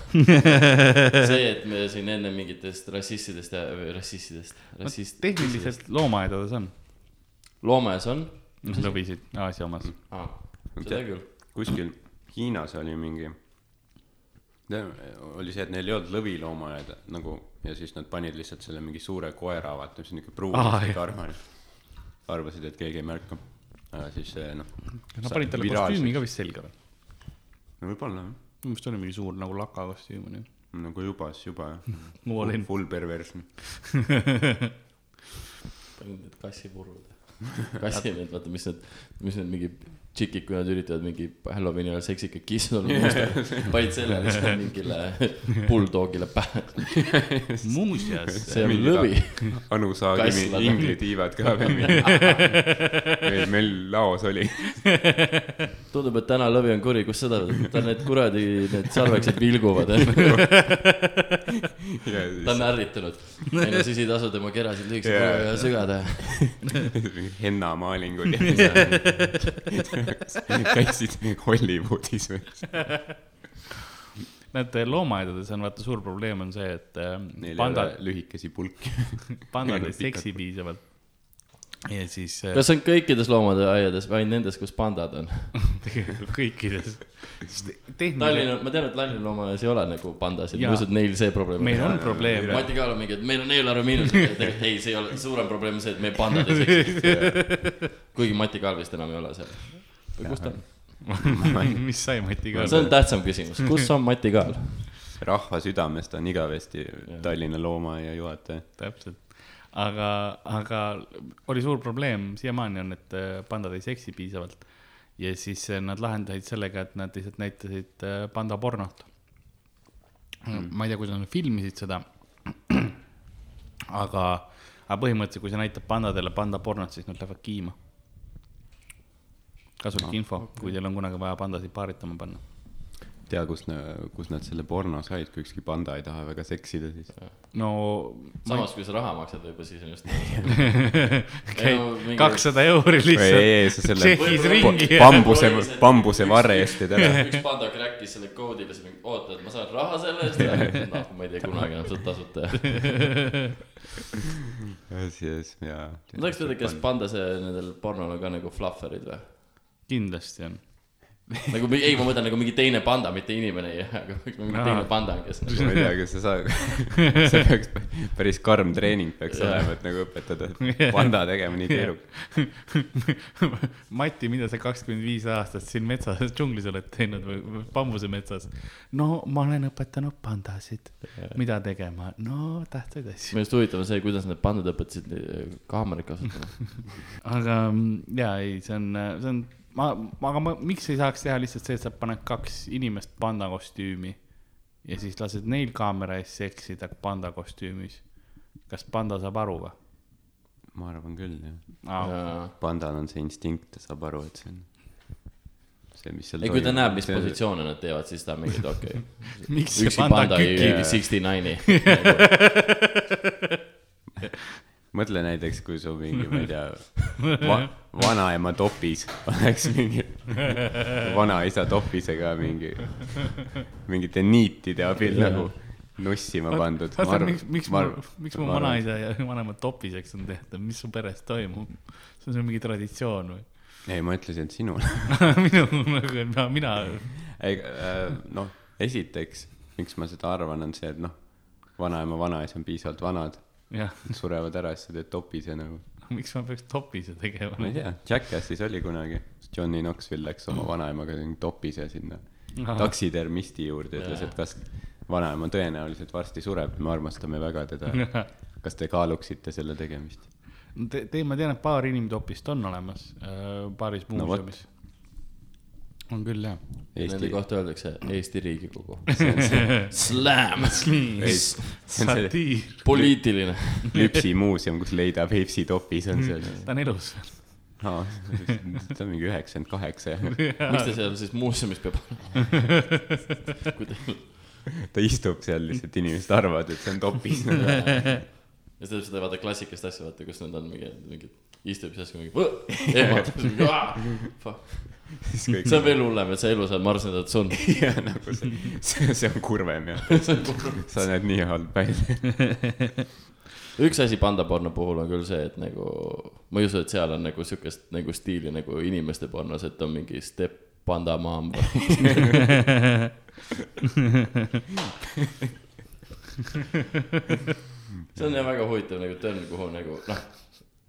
see, et me siin enne mingitest rassistidest ja, või rassistidest, rassist-. tehniliselt loomaaedades on loomes on, lõvisid, Aasia omas. aa, seda küll. kuskil Hiinas oli mingi, oli see, et neil ei olnud lõviloomaaeda nagu ja siis nad panid lihtsalt selle mingi suure koera, vaata, mis on niuke pruun jah. karvane. arvasid, et keegi ei märka. Aga siis see noh. Nad panid talle kostüümi ka vist selga või? no võib-olla jah, minu meelest oli mingi suur nagu lakakostüüm on ju. nagu juba, siis juba jah. All in. Full perversion. panin need kassipurud. kassi need, vaata, mis need, mis need mingi tšikid, kui nad üritavad mingi Halloweeni ajal seksikad kissud olla, panid selle lihtsalt mingile bulldogile pähe. muuseas, see on lõvi. Anu Saagimi inglitiivad ka veel. meil, meil laos oli. tundub, et täna lõvi on kuri, kus seda, tal need kuradi, need sarvekesed vilguvad. ta on ärritunud. ei no siis ei tasu tema kerasid lühikese Jaa, yeah, sügada. hennamaalingud käisid Hollywoodis või? näete, loomaaedades on vaata suur probleem on see, et äh, Neil ei pandad lühikesi pulki. pandad ei seksi piisavalt. ja siis äh, kas see on kõikides loomade aiades või ainult nendes, kus pandad on? tegelikult kõikides. tehniliselt, Tallinna, ma tean, et Tallinna loomaaias ei ole nagu pandasid, ma usun, et neil see probleem meil on probleem. Mati Kaal on mingi, et meil on eelarve miinus, tegelikult ei, see ei ole, suurem probleem on see, et meie pandad ei seksi. kuigi Mati Kaal vist enam ei ole seal. Või kus ta on? mis sai Mati ka see on tähtsam küsimus, kus on Mati Kaal? rahva südames ta on igavesti Tallinna loomaaia juhataja. täpselt, aga, aga oli suur probleem, siiamaani on, et äh, pandad ei seksi piisavalt. ja siis äh, nad lahendasid sellega, et nad lihtsalt näitasid äh, panda pornot mm.. ma ei tea, kuidas nad filmisid seda. aga, aga põhimõtteliselt, kui sa näitad pandadele panda pornot, siis nad lähevad kiima. Kasulik no, info okay., kui teil on kunagi vaja pandasid paaritama panna. tea, kus, kus nad selle porno said, kui ükski panda ei taha väga seksida, siis. no samas, kui sa raha maksad, võib-olla siis on just. kakssada euri lihtsalt selle Tšehhis ringi ja bambuse, bambuse varre eestid ära. üks panda crack'is selle koodile, siis mingi, oota, et ma saan raha selle eest. noh, ma ei tea kunagi enam seda tasuta. siis, jaa. ma tahaks teada, kas panda see nendel pornol on ka nagu flufferid või? Kindlasti on. nagu, ei, ma mõtlen nagu mingi teine panda, mitte inimene ei, aga mingi Aa. teine panda, kes nagu ma ei tea, kas sa saad, see peaks, päris karm treening peaks Jaa. olema, et nagu õpetada, et panda tegema nii keerukas. Mati, mida sa kakskümmend viis aastat siin metsas, džunglis oled teinud või bambusemetsas? no ma olen õpetanud pandasid, mida tegema, no tähtsaid asju. minu arust huvitav on see, kuidas need pandad õpetasid eh, kaameraid kasutama. aga mm, jaa, ei, see on, see on, ma, aga ma, miks ei saaks teha lihtsalt see, et sa paned kaks inimest panda kostüümi ja siis lased neil kaamera ees seksida panda kostüümis. kas panda saab aru või? ma arvan küll, jah. pandal on see instinkt, ta saab aru, et see on see, mis seal ei, kui ta näeb, mis. positsioone nad teevad, siis ta on mingi, okei miks okay.. see üksi panda ei kükib? sixty nine'i. mõtle näiteks, kui su mingi, ma ei tea va,, vanaema topis oleks mingi vanaisa topisega mingi, mingite niitide abil nagu nussima pandud. miks, miks ma, miks mu vanaisa ja vanemad topiseks on tehtud, mis su peres toimub? see on mingi traditsioon või? ei, ma ütlesin, et sinul. minu nagu, et mina, ei, noh, esiteks, miks ma seda arvan, on see, et noh, vanaema, vanaisa on piisavalt vanad, surevad ära, siis sa teed topise nagu. miks ma peaks topise tegema? ma ei tea, Jackassis oli kunagi, Johnny Knoxville läks oma vanaemaga topise sinna taksitermisti juurde, ütles, et kas vanaema tõenäoliselt varsti sureb, me armastame väga teda. kas te kaaluksite selle tegemist? Te, te, ma tean, et paar inimtopist on olemas äh, paaris No muuseumis. On küll jah. Nende Eesti, kohta öeldakse Eesti Riigikogu. Slam, see on see satiir, poliitiline. Lüpsi muuseum, kus leida Peipsi topis on seal. ta on elus. aa, ta on mingi üheksakümmend kaheksa miks ta seal siis muuseumis peab olema? kui ta, istub seal lihtsalt, inimesed arvavad, et see on topis. ja see teeb seda vaata klassikast asja, vaata, kus nad on mingi, mingi istub siis mingi ehmatab. see on veel hullem, et sa elu saad marsendada sun. ja nagu see, see, see on kurvem jah. sa näed nii halb välja. üks asi pandaporno puhul on küll see, et nagu ma ei usu, et seal on nagu siukest nagu stiili nagu inimeste pornos, et on mingi step panda mamba. see on jah väga huvitav nagu törn, kuhu nagu noh,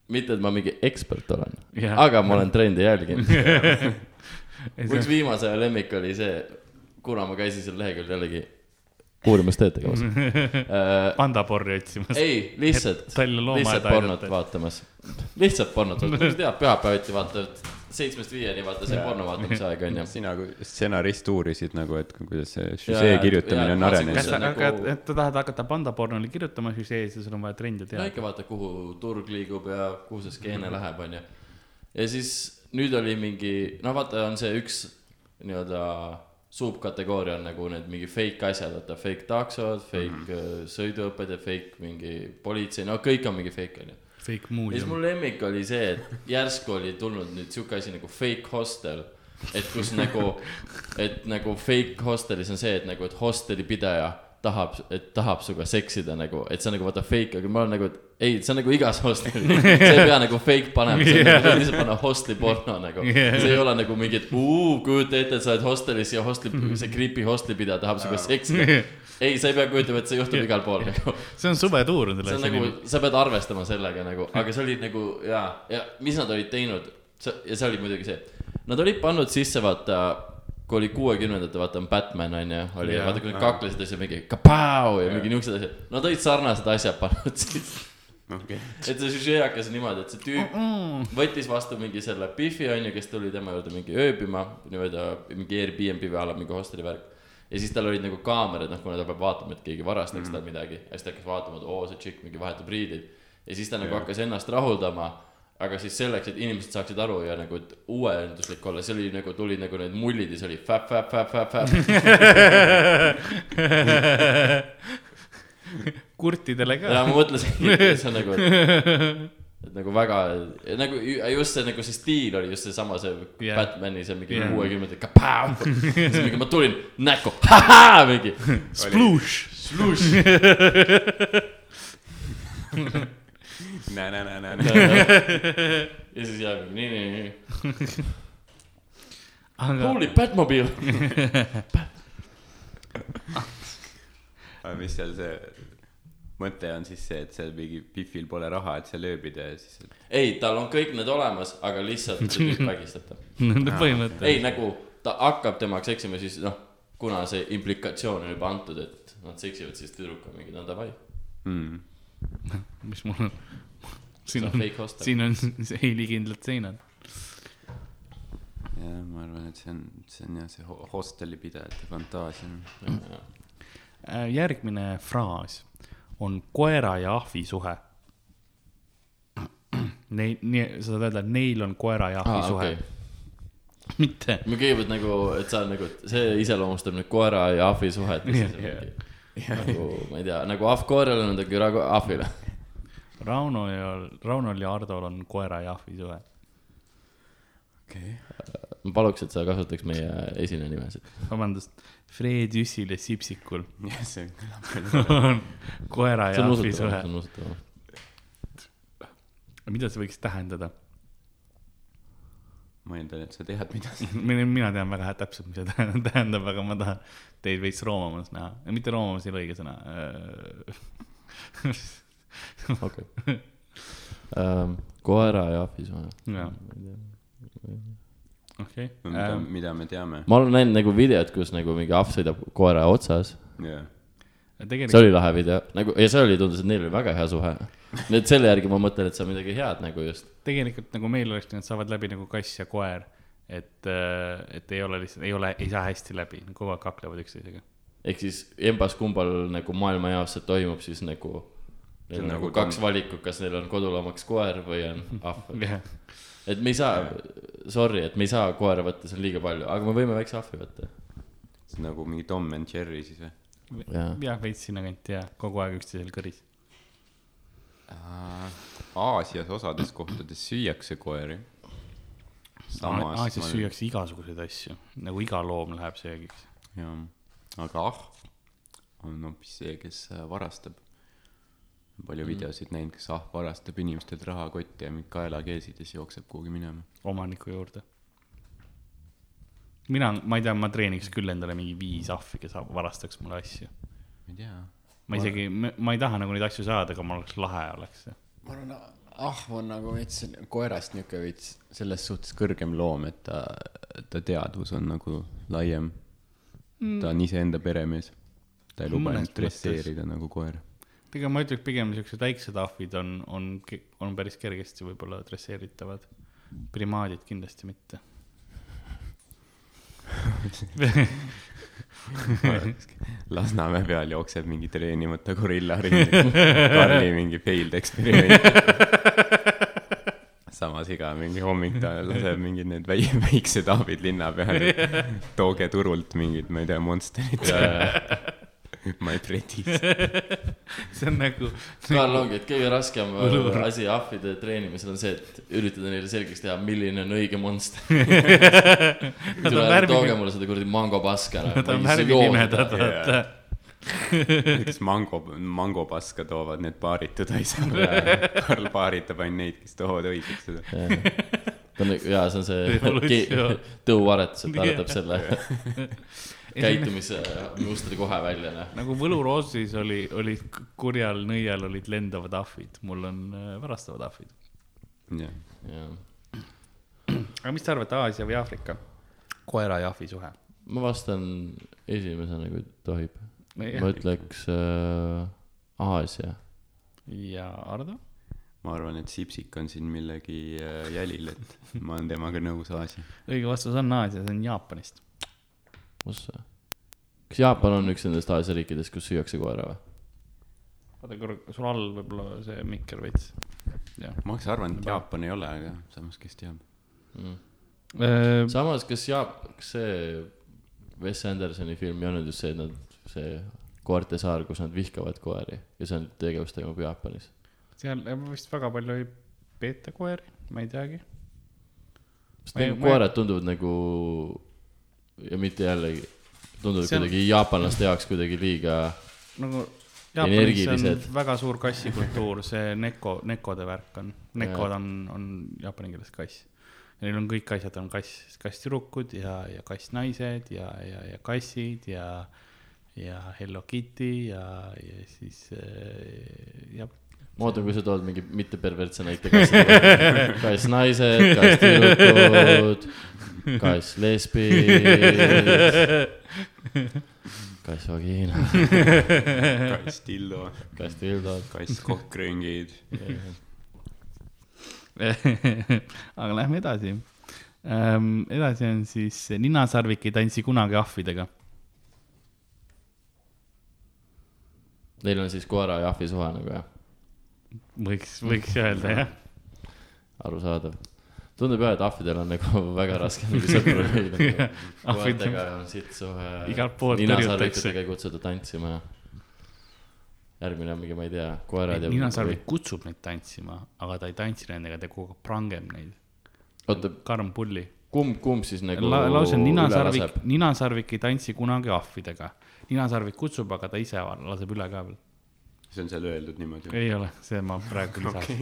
mitte et ma mingi ekspert olen, Jah. aga ma olen trendi jälginud. üks viimase aja lemmik oli see, kuna ma käisin seal leheküljel jällegi uurimustööd tegemas pandaporri otsimas. ei, lihtsalt, lihtsalt pornot vaatamas. lihtsalt pornot vaatamas, tead, pühapäeviti vaatad seitsmest viieni, vaata see porno vaatamise aeg on ju. sina kui stsenarist uurisid nagu, et kuidas see et- kirjutamine jaa, on arenenud kas sa on, nagu- aga, et sa tahad hakata pandapornole kirjutama süžees ja sul on vaja trendi no teada. ikka vaata, kuhu turg liigub ja kuhu see skeene läheb, onju. ja siis nüüd oli mingi, no vaata, on see üks nii-öelda subkategooria on nagu need mingi fake asjad, vaata fake taksod, fake mm -hmm. sõiduõpped ja fake mingi politsei, no kõik on mingi fake onju. Fake ja siis muuseum. mu lemmik oli see, et järsku oli tulnud nüüd sihuke asi nagu fake hostel. et kus nagu, et nagu fake hostelis on see, et nagu, et hosteli pidaja tahab, et tahab sinuga seksida nagu, et see on nagu vaata fake, aga ma olen nagu, et ei, see on nagu igas hostlis, sa ei pea nagu fake panema, see on Jah. nagu lihtsalt panna hostli porno nagu Jah. see ei ole nagu mingi, et uu, kujuta ette, et sa oled hostelis ja hostli, see creepy hostlipidaja tahab sinuga seksida. ei, sa ei pea kujutama, et see juhtub igal pool nagu. see on suvetuur see on nagu, sa pead arvestama sellega nagu, aga see oli nagu ja, ja mis nad olid teinud, ja see oli muidugi see, nad olid pannud sisse vaata, kui oli kuuekümnendate, vaata on Batman on ju, oli Jaa. vaata kui nad kaklesid asju mingi kapau ja mingi niuksed asjad, nad olid sarnased asjad pannud sisse. okei, et see süžee hakkas niimoodi, et see tüüp võttis vastu mingi selle Biffi onju, kes tuli tema juurde mingi ööbima, nii-öelda mingi Airbnb või a la mingi hosteli värk. Ja siis tal olid nagu kaamerad, noh, kuna ta peab vaatama, et keegi varastaks tal midagi ja siis ta hakkas vaatama, et oo, see tšikk mingi vahetab riideid. ja siis ta nagu Jah. hakkas ennast rahuldama, aga siis selleks, et inimesed saaksid aru ja nagu, et uuenduslik olla, see oli nagu, tulid nagu need mullid ja see oli fäp, fäp, fäp, fäp, fäp. kurtidele ka ja. ma mõtlesin, et see on nagu, et et nagu väga nagu ju- just see nagu see stiil oli just seesama see yeah. Batman'i see mingi kuuekümnendate kapau siis mingi ma tulin näkku mingi Sploosh. sluš nä-nä-nä-nä-nä. ja siis jääb nii nii nii aga holy Batmobile aga mis seal see mõte on siis see, et seal mingi Biffil pole raha, et seal ööbida ja siis. ei tal on kõik need olemas aga lihtsalt see tüüp vägistab ta nende põhimõte. ei nagu ta hakkab temaga seksima siis noh kuna see implikatsioon on juba antud et nad seksivad siis tüdruk on mingi no davai Mm. mis mul on. siin on siin on heilikindlad seinad. jah, ma arvan, et see on, see on jah, see ho- hosteli pidajate fantaasia. Äh, järgmine fraas on koera ja ahvi suhe. Neil, nii, sa saad öelda, et neil on koera ja ahvi Aa, suhe okay.. mitte, me kõigepealt nagu, et sa nagu, see iseloomustab nüüd koera ja ahvi suhet nagu ma ei tea, nagu ahv koerale on ta küra ahvile. Rauno ja, Raunol ja Hardol on koera ja ahvi suhe. okei. Ma paluks, et sa kasutaks meie esineja nimesid. vabandust, Fred Jüssil ja Sipsikul jah, see kõlab küll. koera ja ahvi suhe mida see võiks tähendada? ma eeldan, et sa tead, mida see. mina tean väga täpselt, mis see tähendab- aga ma tahan teid veits roomamas näha, mitte roomamas ei ole õige sõna. okei. koera ja ahvi suhe. jaa, okei. mida, mida me teame. ma olen näinud nagu videot, kus nagu mingi ahv sõidab koera otsas. jah. see tegelikult oli lahe video, nagu ja see oli, tundus, et neil oli väga hea suhe. nii et selle järgi ma mõtlen, et see on midagi head nagu just. tegelikult nagu meil oleks, nad saavad läbi nagu kass ja koer. et, et ei ole lihtsalt, ei ole, ei saa hästi läbi, kogu aeg kaklevad üksteisega. ehk siis embas-kumbal nagu maailmajaos see toimub, siis nagu. Neil See on nagu nagu kaks valikut, kas neil on koduloomaks koer või on ahv. jah, et me ei saa, sorry, et me ei saa koera võtta, see on liiga palju, aga me võime väikse ahvi võtta. see on nagu mingi Tom and Jerry siis või? Jah, veits sinnakanti ja kogu aeg üksteisel kõris. Aasias osades kohtades süüakse koeri. Aasias süüakse igasuguseid asju, nagu iga loom läheb söögiks. jah, aga ahv on hoopis see, kes äh, varastab. Palju Mhm. videosid näinud, kus ahv varastab inimestelt rahakotti ja mingid kaelakeesid ja siis jookseb kuhugi minema. omaniku juurde. mina, ma ei tea, ma treeniks küll endale mingi viis ahvi, kes varastaks mulle asju. ma ei tea. ma isegi, ma ei taha nagu neid asju saada, aga mul oleks lahe oleks ma arvan, ahv on nagu veits koerast niuke veits selles suhtes kõrgem loom, et ta, ta teadvus on nagu laiem mm.. ta on iseenda peremees. ta ei luba ennast dresseerida nagu koer. Tegelikult ma ütleks pigem siuksed väiksed ahvid on, on, on päris kergesti võib-olla dresseeritavad. primaadid kindlasti mitte. Lasnamäe peal jookseb mingi treenimata gorilla ringi. Karli mingi failed eksperiment. samas iga mingi hommik ta laseb mingid need väi-, väiksed ahvid linna peale. tooge turult mingid, ma ei tea, Monsterit. My pretty's. see on nagu, Karl ongi, et kõige raskem Võlur. asi ahvide treenimisel on see, et üritada neile selgeks teha, milline on õige monster. Tooge mulle seda kuradi mango paska. nad on värvipimedad, jaa. vaata. kes mango, mangopaska toovad need baaritud asjad. Karl baaritab ainult neid, kes toovad õigeks seda. jaa, see on see Evolutsioon. ke- tõuaretus, et ta arvatab selle käitumise mustri kohe välja, noh. nagu võluroosis oli, olid kurjal nõial olid lendavad ahvid, mul on äh, varastavad ahvid. jah, jah. aga mis te arvate, Aasia või Aafrika? koera ja ahvi suhe. ma vastan esimesena, kui tohib. Ma ütleks äh, Aasia. ja Ardo? ma arvan, et Sipsik on siin millegi äh, jälil, et ma olen temaga nõus Aasia. õige vastus on Aasia, see on Jaapanist. see? Kas Jaapan on üks nendest Aasia riikidest, kus süüakse koera või? oota korra, sul all võib-olla see mikker veits. ma oleks arvanud, et Jaapan ei ole, aga samas, kes teab. Äh, samas, kas Jaap-, kas see Wes Andersoni film ei olnud just see, et nad, see koerte saar, kus nad vihkavad koeri ja see on tegevus toimub Jaapanis. seal vist väga palju ei peeta koeri, ma ei teagi. sest nagu koerad tunduvad nagu ja mitte jällegi, tunduvad See on- kuidagi jaapanlaste jaoks kuidagi liiga, nagu Jaapanis on väga suur kassikultuur, see neko, nekode värk on, nekod on, on jaapani keeles kass. Neil on kõik asjad on kass, kasstüdrukud ja, ja kassnaised ja, ja, ja kassid ja, ja Hello Kitty ja, ja siis äh, ja ma ootan, kui sa tood mingi mittepervertse näite kass, kass naised, kass tüdrukud, kass lesbid, kass vagina, kass Tillo, kass tildod. kass kokkringid. aga lähme edasi. edasi on siis ninasarvik ei tantsi kunagi ahvidega. Neil on siis koera ja ahvi suhe nagu jah, võiks, võiks öelda jah. arusaadav. tundub jah, et ahvidel on nagu väga raske nagu sõpru leida. koertega on sitt suhe. Igalt poolt ei kutsuta tantsima. järgmine on mingi, ma ei tea, koerad ja. ninasarvik kutsub neid tantsima, aga ta ei tantsi nendega, ta kogu aeg prangeb neid. oota, karm pulli kumb, kumb siis nagu La,. lause on ninasarvik ninasarvik ei tantsi kunagi ahvidega. ninasarvik kutsub, aga ta ise laseb üle ka veel. See on seal öeldud niimoodi. ei ole, see ma praegu lisasin.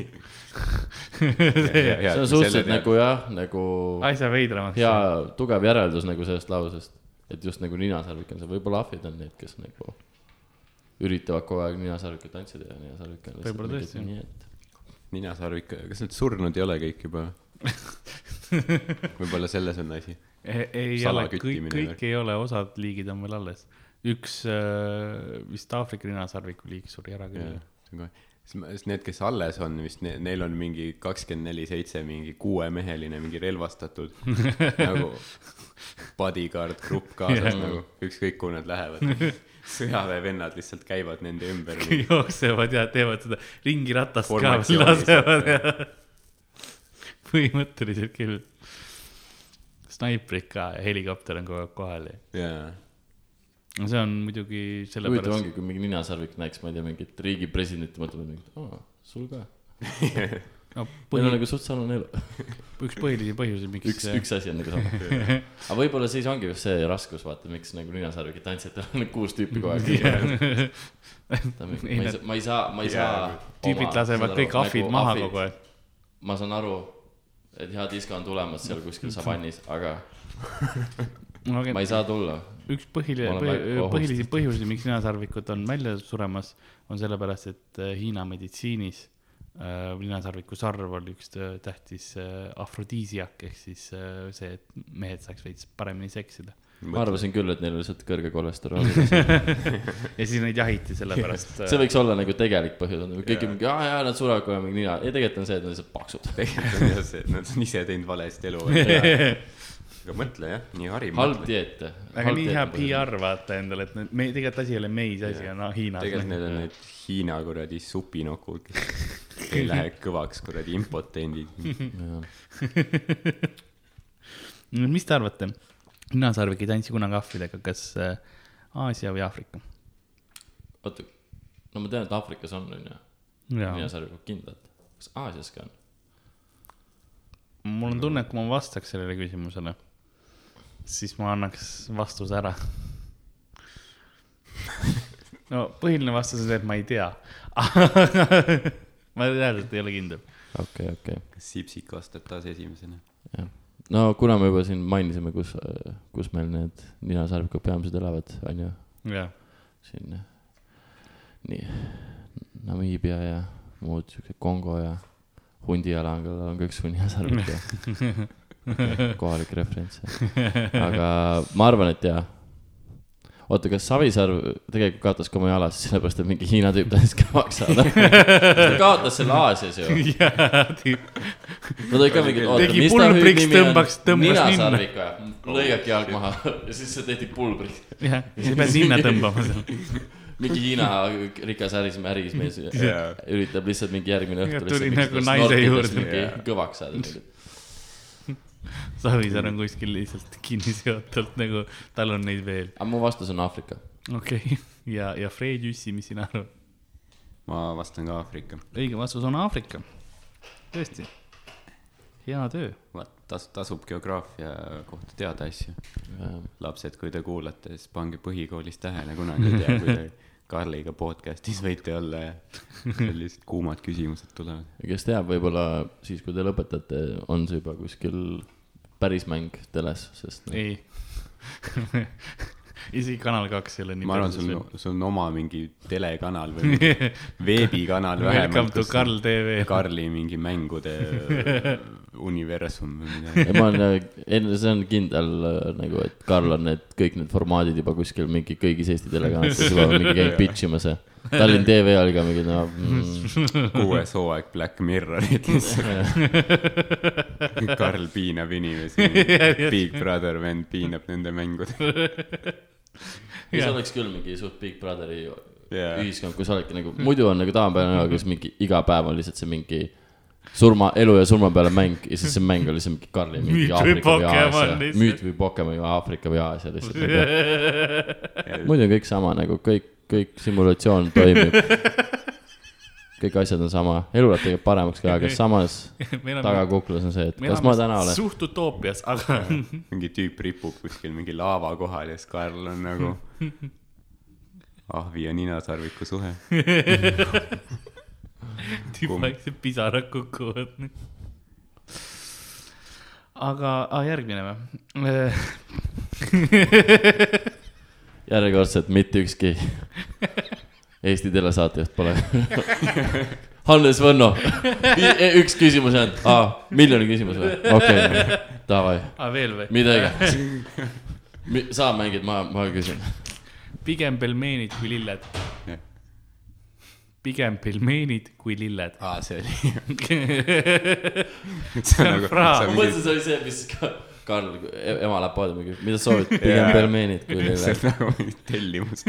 see on suhteliselt nagu jah, nagu asja veidramaks. hea tugev järeldus nagu sellest lausest. et just nagu ninasarvik on see, võib-olla ahvid on need, kes nagu üritavad kogu aeg ninasarvikut tantsida ja ninasarvik on Võib-olla lihtsalt tõesti. nii et ninasarvik, kas need surnud ei ole kõik juba? võib-olla selles on asi. ei, ei ole, kõik, kõik ei ole, osad liigid on veel alles. Üks äh, vist Aafrika ninasarviku liik suri ära küll. sest need, kes alles on vist, neil on mingi kakskümmend neli seitse mingi kuuemeheline mingi relvastatud nagu bodyguard grupp kaasas Jah. nagu ükskõik kuhu nad lähevad. sõjaväevennad lihtsalt käivad nende ümber. jooksevad ja teevad seda ringiratast ka veel lasevad ja põhimõtteliselt küll. snaiprid ka ja helikopter on kogu aeg kohal ja jaa, no see on muidugi huvitav sellepärast, ongi, kui mingi ninasarvik näeks, ma ei tea, mingit riigi presidenti, mõtleb, et aa, sul ka. no meil põhi on, nagu suht sarnane elu. üks põhilisi põhjusi, miks üks, üks asi on nagu sama. aga võib-olla siis ongi just see raskus, vaata, miks nagu ninasarvikid tantsijatel on nagu kuus tüüpi kogu aeg. Ei, ma ei saa, ma ei saa, ei tüübid lasevad kõik ahvid nagu maha kogu aeg. ma saan aru, et hea disko on tulemas seal kuskil savannis, aga ma ei saa tulla. Üks põhiline põhilisi põhjusi, miks ninasarvikud on välja suremas, on sellepärast, et äh, Hiina meditsiinis äh, ninasarviku sarv oli üks äh, tähtis äh, afrodiisiak ehk siis äh, see, et mehed saaks veits paremini seksida. ma arvasin küll, et neil on lihtsalt kõrge kolesterool. ja siis neid jahiti sellepärast äh, see võiks olla nagu tegelik põhjus, nagu keegi mingi, aa jaa, nad surevad kohe mingi nina, ei tegelikult on see, et nad lihtsalt paksud. tegelikult on jah see, et nad on ise teinud valesti elu. aga mõtle jah, nii hariv. halb dieet. aga nii hea. PR vaata endale, et me tegelikult asi ei ole meis, asi on no, Hiinas. tegelikult need on need Hiina kuradi supinokud, kes ei lähe kõvaks kuradi impotendid. mis te arvate, ninasarvik ei tantsi kunagi ahvidega, kas äh, Aasia või Aafrika? oota, no ma tean, et Aafrikas on, onju, jaa, ninasarvikud kindlalt. kas Aasias ka on? mul on tunne, et kui ma vastaks sellele küsimusele, siis ma annaks vastuse ära. no põhiline vastus on see, et ma ei tea. ma reaalselt ei ole kindel. okei, okei, kas Sipsik vastab taas esimesena? jah. no kuna me juba siin mainisime, kus, kus meil need ninasarvikud peamiselt elavad, on ju, jah, siin nii Namiibia ja muud siuksed Kongo ja hundiala on küll, on ka üks ninasarvik ja kohalik referents. aga ma arvan, et jaa. oota, kas Savisaar tegelikult kaotas ka oma jalas sellepärast, et mingi Hiina tüüp tahtis kõvaks saada? ta kaotas selle Aasias ju. no ta ikka mingi. Tegi pulbriks, tõmbaks- tõmbas ninna. ninasarvik või? lõigabki jalg maha ja siis see tehti pulbriks. jah, sa pead ninna tõmbama seal. mingi Hiina rikas äris, ärismees Jaa. üritab lihtsalt mingi järgmine õhtu tuli nagu naise juurde. Jaa. kõvaks saada. Savisaar on kuskil lihtsalt kinni seotult nagu, tal on neid veel. aga mu vastus on Aafrika. okei okay. ja, ja Fred Jüssi, mis sina arvad? ma vastan ka Aafrika. õige vastus on Aafrika. tõesti. hea töö. vaat, tas-, tasub geograafia kohta teada asju. lapsed, kui te kuulate, siis pange põhikoolis tähele, kunagi ei tea, kui te Karliga podcast'is võite olla ja sellised kuumad küsimused tulevad. kes teab, võib-olla siis, kui te lõpetate, on see juba kuskil päris mäng teles, sest noh, ei. isegi Kanal kaks ei ole nii ma arvan, sul, sul on oma mingi telekanal või veebikanal Welcome vähemalt, to Karl tv. Karli mingi mängude universum või midagi. ma olen, see on kindel äh, nagu, et Karl on need, kõik need formaadid juba kuskil mingi kõigis Eesti telekanalites juba mingi käinud pitch imas ja Tallinn TV all ka mingi no mm,. kuues hooaeg Black Mirrorit lihtsalt. Karl piinab inimesi, Big Brother vend piinab nende mängude. ja see oleks küll mingi suht Big Brotheri Jaa. ühiskond, kus oledki nagu, muidu on nagu tavapäevane kus mingi iga päev on lihtsalt see mingi surma, elu ja surma peale mäng ja siis see mäng on lihtsalt mingi Karli mingi Müüt või Aafrika või Pokemon Aasia, müüt või Pokemon või Aafrika või Aasia lihtsalt nagu. muidu on kõik sama nagu kõik, kõik simulatsioon toimib. kõik asjad on sama, elu läheb tegelikult paremaks ka, aga samas tagakuklas on see, et kas ma täna olen. suht utoopias, aga mingi tüüp ripub kuskil mingi laava kohal ja siis Karl on nagu ahvi ja ninasarviku suhe. Vaikselt pisarad kukuvad. aga ah, järgmine või? järjekordselt mitte ükski Eesti telesaatejuht pole. Hannes Võnno, üks küsimus jäänud ah,, miljoni küsimus või? okei okay., davai, aa, veel või? mida iganes. sa mängid, ma, ma küsin. pigem pelmeenid kui lilled. Pigem pelmeenid kui lilled. aa, see oli. see on nagu, see ma on mõtlesin, see oli see, mis ka Karl, ema läheb poodi, mida soovid, pigem pelmeenid kui see lilled. on nagu mingi tellimus.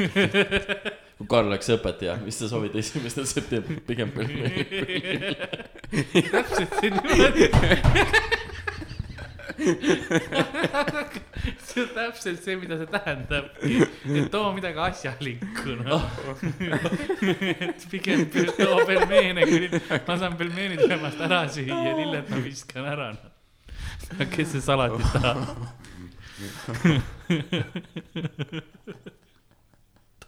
kui Karl läks õpetaja, mis sa soovid esimesel septembril, pigem pelmeenid kui lilled. täpselt see niimoodi. see on täpselt see, mida see tähendab. et too midagi asjalikku, noh. et pigem too pelmeene, kui ma saan pelmeenid temast ära süüa, lilled ma viskan ära, noh. kes see salatit tahab?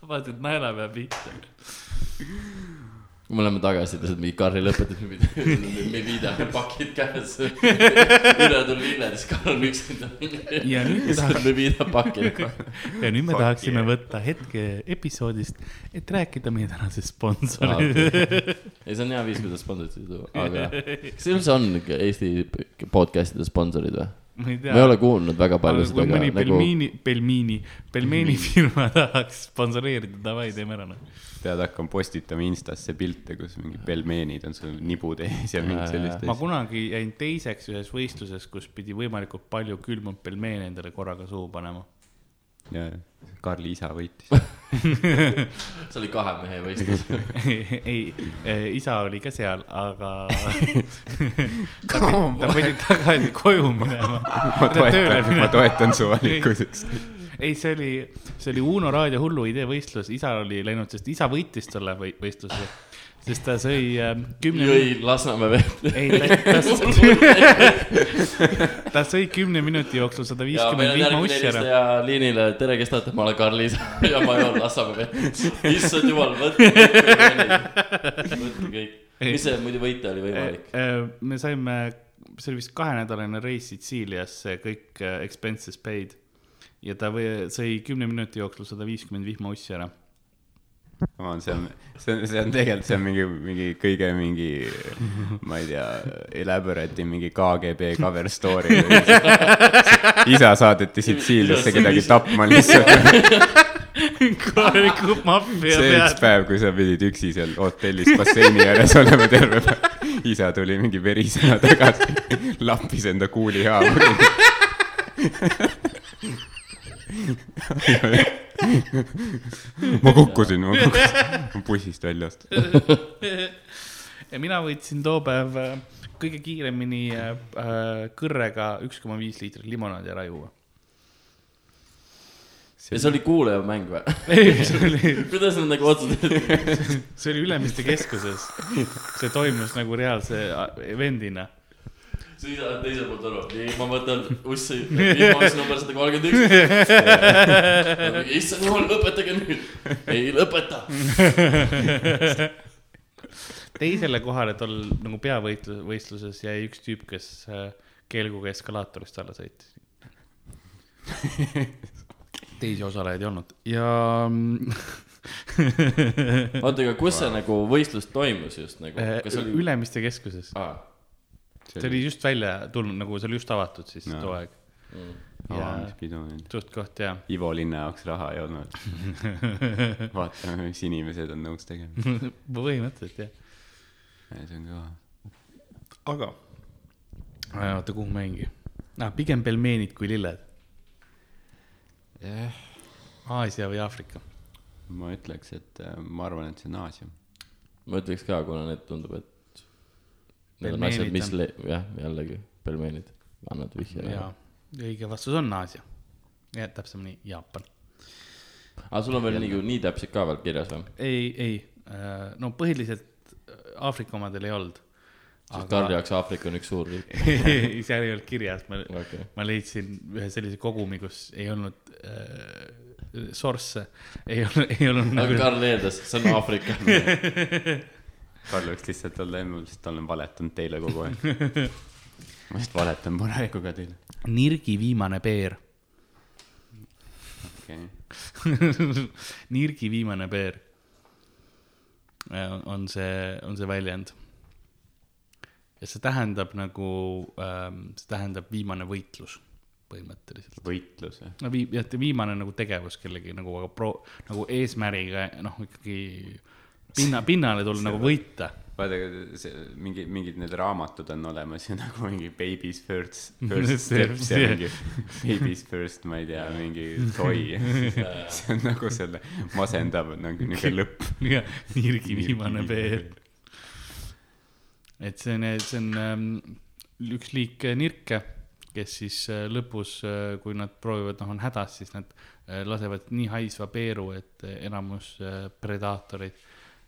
tabasid naelapea pihta. Kui me läheme tagasi, ütles, et mingi Karli lõpetas, me viidame pakid käes. üle tuli siis Karl on üksinda. Ja nüüd me tahame- ja nüüd me tahaksime yeah. võtta hetke episoodist, et rääkida meie tänasest Aa, sponsorist. ei, see on hea viis, kuidas sponsorit tuua, aga kas üldse on Eesti podcast'ide sponsorid või? Ma ei tea. Ma ei ole kuulnud väga palju seda kui mõni nagu pelmiini, pelmiini, pelmeenifirma tahaks sponsoreerida, davai, teeme ära noh. pead hakkama postitama Instasse pilte, kus mingi pelmeenid on sul nibud ees ja mingid sellised ma kunagi jäin teiseks ühes võistluses, kus pidi võimalikult palju külmunud pelmeene endale korraga suhu panema. Ja Karli isa võitis. see oli kahe mehe võistlus. ei, isa oli ka seal, aga ta pidi, ta pidi tagasi koju minema. ma toetan, ma toetan su valikuses. ei, see oli, see oli Uno raadio hullu idee võistlus, isa oli läinud, sest isa võitis tolle või- võistluse, sest ta sõi äh, kümne. jõi Lasnamäe vett. ei, ta, ta, ta sõi kümne minuti jooksul sada ja viiskümmend on vihma järgmine ussi ära. helistaja liinile, tere, kes tahate, ma olen Karlis ja ma joon Lasnamäe vett. issand jumal, võtke kõik, võtke kõik. mis see muidu võita oli võimalik? me saime, see oli vist kahenädalane reis Sitsiiliasse, kõik äh, expenses paid. ja ta või, sõi kümne minuti jooksul sada viiskümmend vihma ussi ära. Come on, see on, see on, see on tegelikult, see on mingi, mingi kõige mingi, ma ei tea, elaborate mingi KGB cover story. isa saadeti Sitsiiliasse kedagi tapma lihtsalt. korraliku maffia see üks päev, kui sa pidid üksi seal hotellis basseini ääres olema terve päev. isa tuli mingi verisena tagasi, lappis enda kuulihaavu. ma kukkusin, ma kukkusin, bussist välja astusin. ja mina võtsin too päev äh, kõige kiiremini äh, kõrrega üks koma viis liitrit limonaadi ära juua. ja see oli kuulaja mäng või? see kuidas nad nagu otsustasid? see oli Ülemiste keskuses. see toimus nagu reaalse äh, event'ina. Siis sa oled teiselt poolt aru, nii ma võtan ussi, vihmauss number sada kolmkümmend üks. issand jumal, lõpetage nüüd. ei lõpeta. teisele kohale tol nagu peavõitlus, võistluses jäi üks tüüp, kes äh, keelguga eskalaatorist alla sõitis. teisi osalejaid ei olnud ja oota, aga kus see nagu võistlus toimus just nagu? see oli? Äh, Ülemiste keskuses. aa, see oli just välja tulnud, nagu see oli just avatud siis Jaa. too aeg. ja avamispidu suht koht ja Ivo linna jaoks raha ei olnud. vaatame, mis inimesed on nõus tegema. põhimõtteliselt jah. see on kõva. aga, oota, kuhu ma jäingi ah,? pigem pelmeenid kui lilled. Aasia või Aafrika? ma ütleks, et äh, ma arvan, et see on Aasia. ma ütleks ka, kuna need tundub, et need on asjad, mis jah, jällegi pelmeenid, annad vihje. ja õige vastus on Aasia. ja täpsemini Jaapan. aga sul on veel nii, nii täpselt ka veel kirjas või? ei, ei, no põhiliselt äh, Aafrika omadel ei olnud. sest Karli jaoks Aafrika on üks suur riik. seal ei olnud kirjas, ma okei, ma leidsin ühe sellise kogumi, kus ei olnud äh, source'e, ei olnud, ei olnud aga nagu. Karl eeldas, see on Aafrika. Karl võiks lihtsalt olla eemul, sest ta on valetanud teile kogu aeg. ma lihtsalt valetan praegu ka teile. Nirgi viimane peer. okei okay. Nirgi viimane peer. on see, on see väljend. ja see tähendab nagu, see tähendab viimane võitlus põhimõtteliselt. võitlus või? no vii-, jah, viimane nagu tegevus kellegi nagu, aga pro-, nagu eesmärgiga, noh, ikkagi pinna, pinnale tulla nagu võita. vaadake, see mingi, mingid need raamatud on olemas ja nagu mingi baby's first, first steps ja mingi baby's first, ma ei tea, mingi toy. see on nagu selle masendav nagu niuke lõpp. jah, Nirgi viimane peer. et see on, see on ähm, üks liik äh, nirke, kes siis äh, lõpus, kui nad proovivad, noh, on hädas, siis nad äh, lasevad nii haisva peeru, et äh, enamus äh, predaatoreid,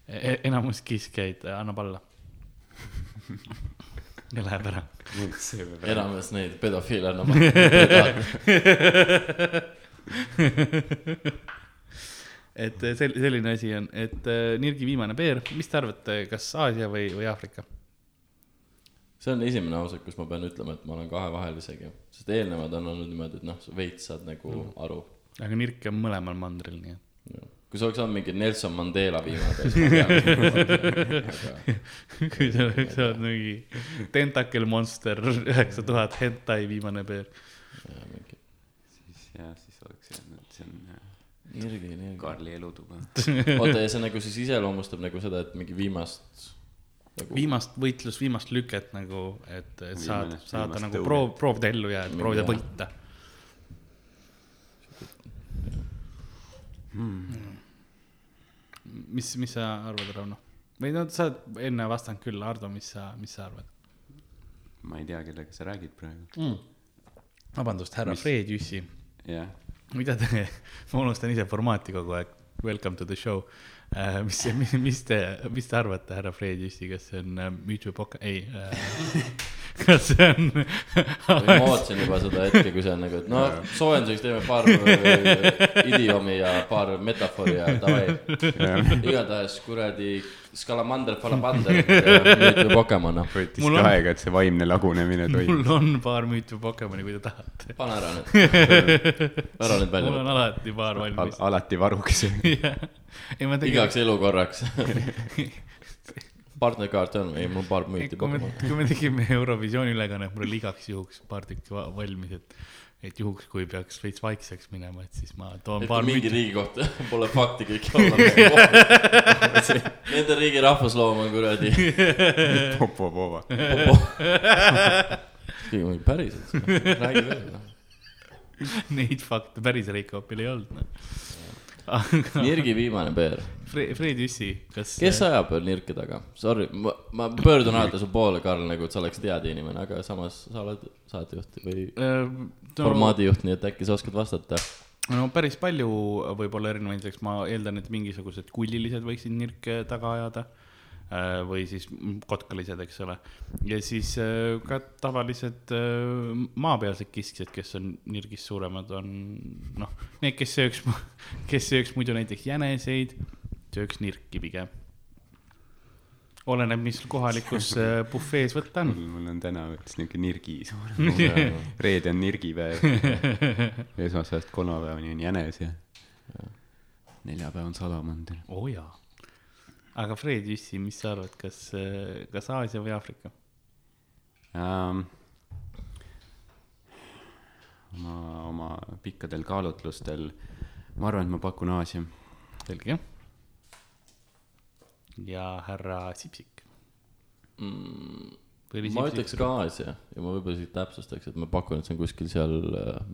enamus kiskjaid äh, annab alla. ja läheb ära. enamus neid pedofiile annab. et äh, sel-, selline asi on, et äh, Nirgi viimane peer, mis te arvate, kas Aasia või, või Aafrika? see on esimene lause, kus ma pean ütlema, et ma olen kahevahel isegi, sest eelnevad on olnud niimoodi, et noh, sa veits saad nagu Mm. aru. aga Nirk on mõlemal mandril, nii et. Kui see oleks olnud mingi Nelson Mandela aga kui sa oleks olnud mingi Tentacle Monster üheksa tuhat hentai viimane peer. jah, mingi siis jah, siis oleks et see on äh, Nirgi, nirgi. Karli elutuba. oota, ja see nagu siis iseloomustab nagu seda, et mingi viimast nagu,. viimast võitlust, viimast lüket nagu, et, et saad saada nagu proov, proovida ellu jääda, proovida Jah. võita hmm.. mis, mis sa arvad, Rauno? või no sa oled enne vastanud küll, Hardo, mis sa, mis sa arvad ma ei tea, kellega sa räägid praegu. mm.? vabandust, härra Mis- Fred Jüssi. jah, mida te, ma unustan ise formaati kogu aeg, welcome to the show. mis, mis, mis te, mis te arvate, härra Fred Jüssi, kas see on äh, müüt või poka, ei äh. kas see on ma ootasin juba seda hetke, kui see on nagu, et no soojenduseks teeme paar äh, idioomi ja paar metafoori ja davai. igatahes kuradi Scalamander, Falabander, müüt või Pokemon, noh. võttis Mul ka on- aega, et see vaimne lagunemine mul toimus. on paar müüt või Pokemoni, kui te tahate. pane ära nüüd, ära nüüd välja mul on alati paar valmis. alati varuks. ei, ma tegin, igaks elukorraks. Partnerkaart on, ei mul paar müüti Pokemon. kui me tegime Eurovisiooni ülekannet, mul oli igaks juhuks paar tükki va- valmis, et, et juhuks, kui peaks veits vaikseks minema, et siis ma toon et paar kui mingi müüti. riigi kohta pole fakti kõik olla. Nende riigi rahvusloom on kuradi. Popopova. päriselt, räägi veel noh. Neid fakte päris Reikopil ei olnud, noh. Nirgi viimane peer, Fre- Fred Jüssi, kas. kes ajab veel nirke taga? Sorry, ma, ma pöördun alati su poole, Karl, nagu et sa oleksid teada inimene, aga samas sa oled saatejuht või äh, no, formaadijuht, nii et äkki sa oskad vastata. no päris palju võib-olla erinevaid, eks ma eeldan, et mingisugused kullilised võiksid nirke taga ajada või siis kotkalised, eks ole. ja siis äh, ka tavalised äh, maapealsed kiskjad, kes on nirgist suuremad, on noh, need, kes sööks, kes sööks muidu näiteks jäneseid, sööks nirki pigem. oleneb, mis kohalikus äh, bufees võtta on. mul on täna võttis niuke nirgi suur. reede on nirgipäev. esmaspäevast kolmapäevani on jänes ja neljapäev on salamander. oo oh, jaa. Aga Fred Jüssi, mis sa arvad, kas, kas Aasia või Aafrika? um,. oma, oma pikkadel kaalutlustel, ma arvan, et ma pakun Aasia. selge. ja härra Sipsik. Mm, ma ütleks ka Aasia ja ma võib-olla isegi täpsustaks, et ma pakun, et see on kuskil seal äh,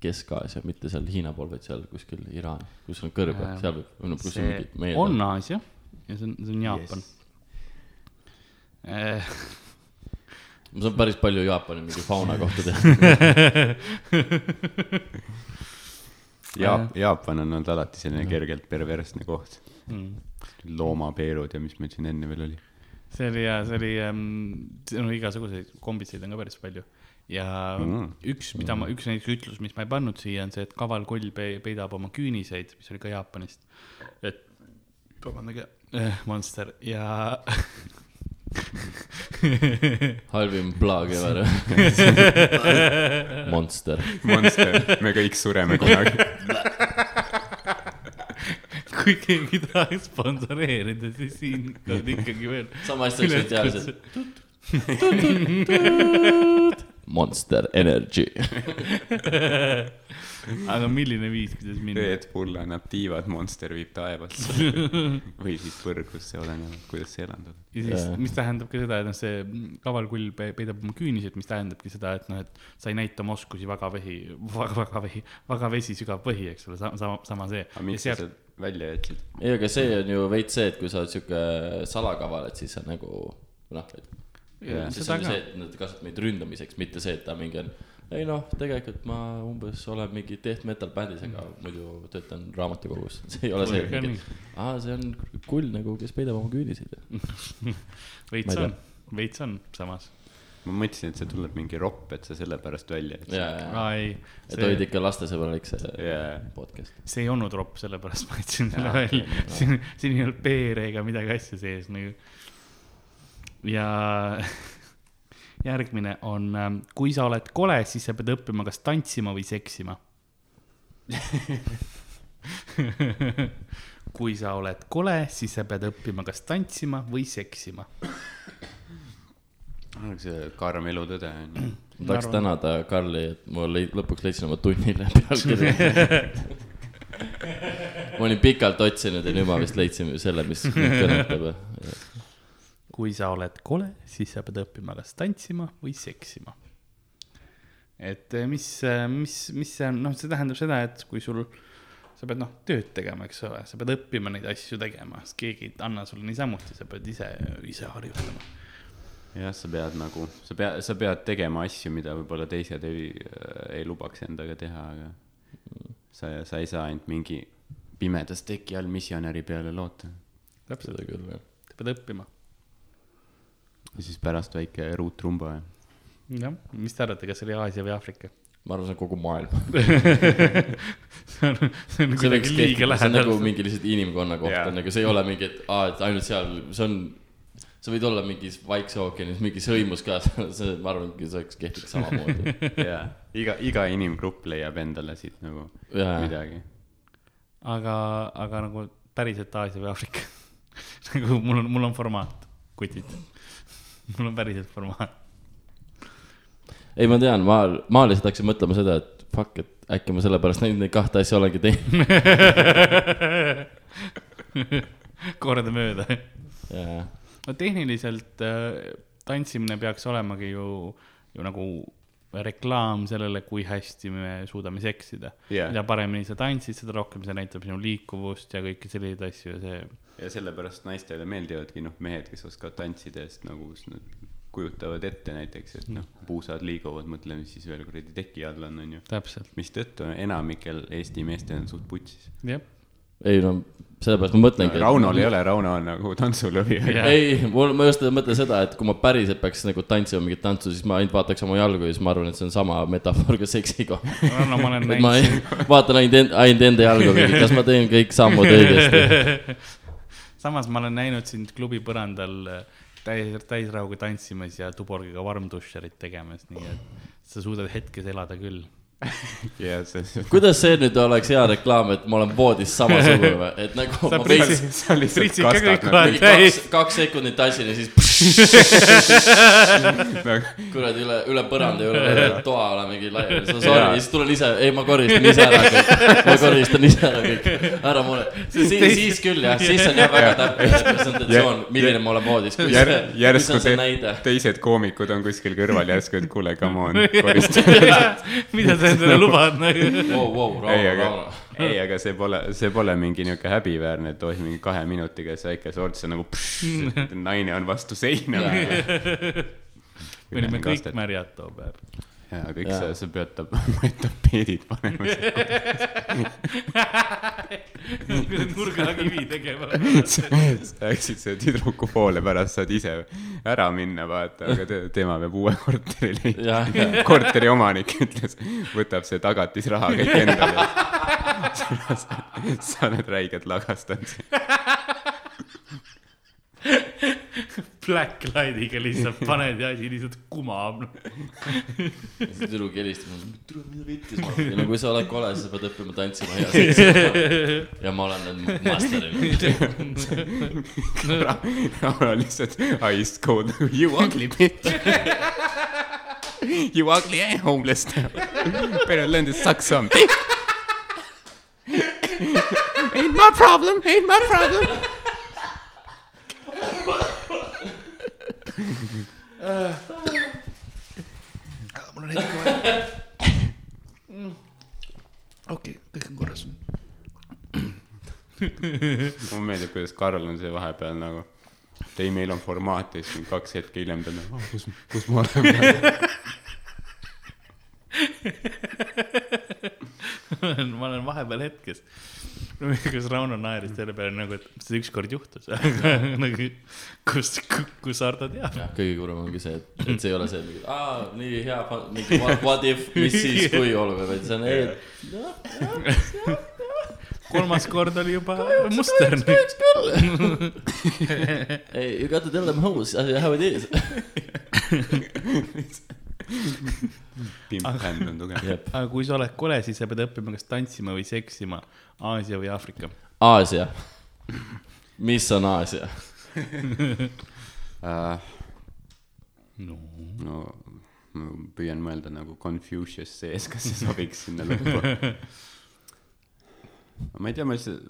Kesk-Aasia, mitte seal Hiina pool, vaid seal kuskil Iraan, kus on kõrbe seal võib, no kus on see mingi meie on Aasia ja see on, see on Jaapan yes.. ma saan päris palju Jaapani mingi fauna kohta teha. Jaap-, Jaapan on olnud alati selline kergelt perversne koht. Mm. loomapeerud ja mis meil siin enne veel oli. see oli ja see oli ähm,, on igasuguseid kombitseid on ka päris palju. ja Mm. üks, mida ma, üks näiteks ütlus, mis ma ei pannud siia, on see, et kaval koll pe- peidab oma küüniseid, mis oli ka Jaapanist. et, vabandage äh,, Monster ja halvim plaag ever. Monster. Monster, me kõik sureme kunagi. kui keegi tahaks sponsoreerida, siis siin on ikkagi veel. sama hästi oleks võinud teha lihtsalt. Monster Energy. aga milline viis, kuidas minna? Red Bull annab tiivad, Monster viib taevasse. või siis põrgusse, olenevalt, kuidas see elandatud. ja siis mis tähendab ka seda, et noh, see kaval kull pe- peidab oma küünised, mis tähendabki seda, et noh, et sa ei näita oma oskusi väga vehi, väga, väga vehi, väga vesi sügav põhi, eks ole, sama, sama see. aga miks sa sealt välja jätsid? ei, aga see on ju veits see, et kui sa oled sihuke salakaval, et siis sa nagu noh, et Ja, siis seda on ju ka. see, et nad kasutavad meid ründamiseks, mitte see, et ta mingi on ei noh, tegelikult ma umbes olen mingi death metal bändis, aga muidu töötan raamatukogus. see ei ole see, et mingi aa, see on kull nagu, kes peidab oma küüniseid. Veits ei on, veits on samas. ma mõtlesin, et see tuleb mingi ropp, et sa sellepärast välja jätsid. aa ei, et hoida see, ikka lastesõbralik see Jaa. podcast. see ei olnud ropp, sellepärast ma jätsin selle välja okei. siin, siin ei olnud peere ega midagi asja sees nagu. ja järgmine on, kui sa oled kole, siis sa pead õppima, kas tantsima või seksima. kui sa oled kole, siis sa pead õppima, kas tantsima või seksima. see karm elutõde on ju. ma tahaks arvan- tänada Karli, et ma leid-, lõpuks leidsin oma tunnile pealkirja. ma olin pikalt otsinud ja nüüd ma vist leidsin selle, mis mind kõnetab. Kui sa oled kole, siis sa pead õppima, kas tantsima või seksima. et eh, mis, mis, mis see on, noh, see tähendab seda, et kui sul, sa pead noh, tööd tegema, eks ole, sa pead õppima neid asju tegema, sest keegi ei anna sulle niisamuti, sa pead ise, ise harjutama. jah, sa pead nagu, sa pead, sa pead tegema asju, mida võib-olla teised ei, ei lubaks endaga teha, aga sa, sa ei saa ainult mingi pimedas teki all missionäri peale loota. täpselt, seda küll, jah. sa pead õppima. Ja siis pärast väike ruutrumba ja jah, mis te arvate, kas see oli Aasia või Aafrika? ma arvan, see on kogu maailm. see on, see on kuidagi liiga see on lähedal nagu. mingi lihtsalt inimkonna kohta Jaa. yeah., nagu see ei ole mingi, et aa, et ainult seal, see on, sa võid olla mingis Vaikse ookeanis mingis hõimus ka, see, ma arvan, see oleks kehtib samamoodi. ja iga, iga inimgrupp leiab endale siit nagu Jaa. midagi. aga, aga nagu päriselt Aasia või Aafrika. nagu mul on, mul on formaat, kutid. mul on päriselt formaat. ei, ma tean, ma, ma lihtsalt hakkasin mõtlema seda, et fuck, et äkki ma sellepärast neid, neid kahte asja olengi teinud. kordamööda. no tehniliselt äh, tantsimine peaks olemagi ju, ju nagu reklaam sellele, kui hästi me suudame seksida Jaa. mida paremini sa tantsid, seda rohkem see näitab sinu liikuvust ja kõiki selliseid asju ja see, ja sellepärast naistele meeldivadki noh, mehed, kes oskavad tantsida, sest nagu s- nad kujutavad ette näiteks, et noh, puusad liiguvad, mõtle, mis siis veel kuradi teki all on, onju. täpselt, mistõttu enamikel Eesti meestel on suht putsis. jah. ei no sellepärast ma mõtlengi. Raunol ei ole, Rauno on nagu tantsulõvi. Jah. ei, mul, ma just mõtlen seda, et kui ma päriselt peaks nagu tantsima mingit tantsu, siis ma ainult vaataks oma jalgu ja siis ma arvan, et see on sama metafoor ka seksiga. no ma olen et ma näinud, vaatan ainult, ainult enda jalgu, kas ma teen kõik sammud õigesti. samas ma olen näinud sind klubi põrandal äh, täis, täisrahuga tantsimas ja Tuborgiga varmdušerit tegemas, nii et sa suudad hetkes elada küll. ja see, kuidas see nüüd oleks hea reklaam, et ma olen voodis samasugune või, et nagu Sa ma pritsid- sa lihtsalt kastad kaks, kaks sekundit tantsin ja siis kuradi üle, üle põranda ja üle toa olen mingi laiali, sorry, ja siis tulen ise, ei ma koristan ise ära kõik, ma koristan ise ära kõik, ära mure. siis, siis küll jah, siis on jah väga täpne representatsioon, milline ma olen voodis, järsku te, teised koomikud on kuskil kõrval järsku, et kuule, come on, korista. mida sa endale lubad nagu? Vau, vau, ei, aga ei, aga see pole, see pole mingi niuke häbiväärne, et oh, mingi kahe minutiga see väike sorts on nagu pšš, naine on vastu seina. me olime kõik märjad too päev. ja kõik Jaa. see, sa pead tap-, tapeedid panema. nurgakivi tegema. sa läksid selle tüdruku poole, pärast saad ise ära minna, vaata, aga te, tema peab uue korteri leidma. korteri omanik ütles, võtab see tagatisraha kõik endale. sa oled räigelt lagastanud. Blacklightiga lihtsalt paned ja asi lihtsalt kumab. siis tüdruk helistab mulle, tule mida vittis ma olen. no kui sa oled kole, siis sa pead õppima tantsima hea seksima. ja ma olen nüüd master'inud. Raul on lihtsalt ice cold nagu you ugly bitch. You ugly and homeless now. Better learn to suck some dick. Ain't my problem, ain't my problem. mul on hetk vaja. okei, kõik on korras. mulle meeldib, kuidas Karl on see vahepeal nagu, et ei, meil on formaat ja siis mingi kaks hetke hiljem ta on nagu, kus, kus ma olen. ma olen vahepeal hetkes. kas Rauno naeris selle peale nagu, et see ükskord juhtus, nagu kus, kus Ardo teab. jah, kõige kurvem ongi see, et, et see ei ole see, et aa, nii hea, mingi what, what if, mis siis, kui olukord, vaid see on, ei, kolmas kord oli juba muster. ei, you got to tell them how, how it is. Pimp hand on tugev. aga kui sa oled kole, siis sa pead õppima kas tantsima või seksima Aasia või Aafrika. Aasia. mis on Aasia? Uh, no no ma püüan mõelda nagu Confucius sees, kas see sobiks sinna lõppu. ma ei tea, ma lihtsalt,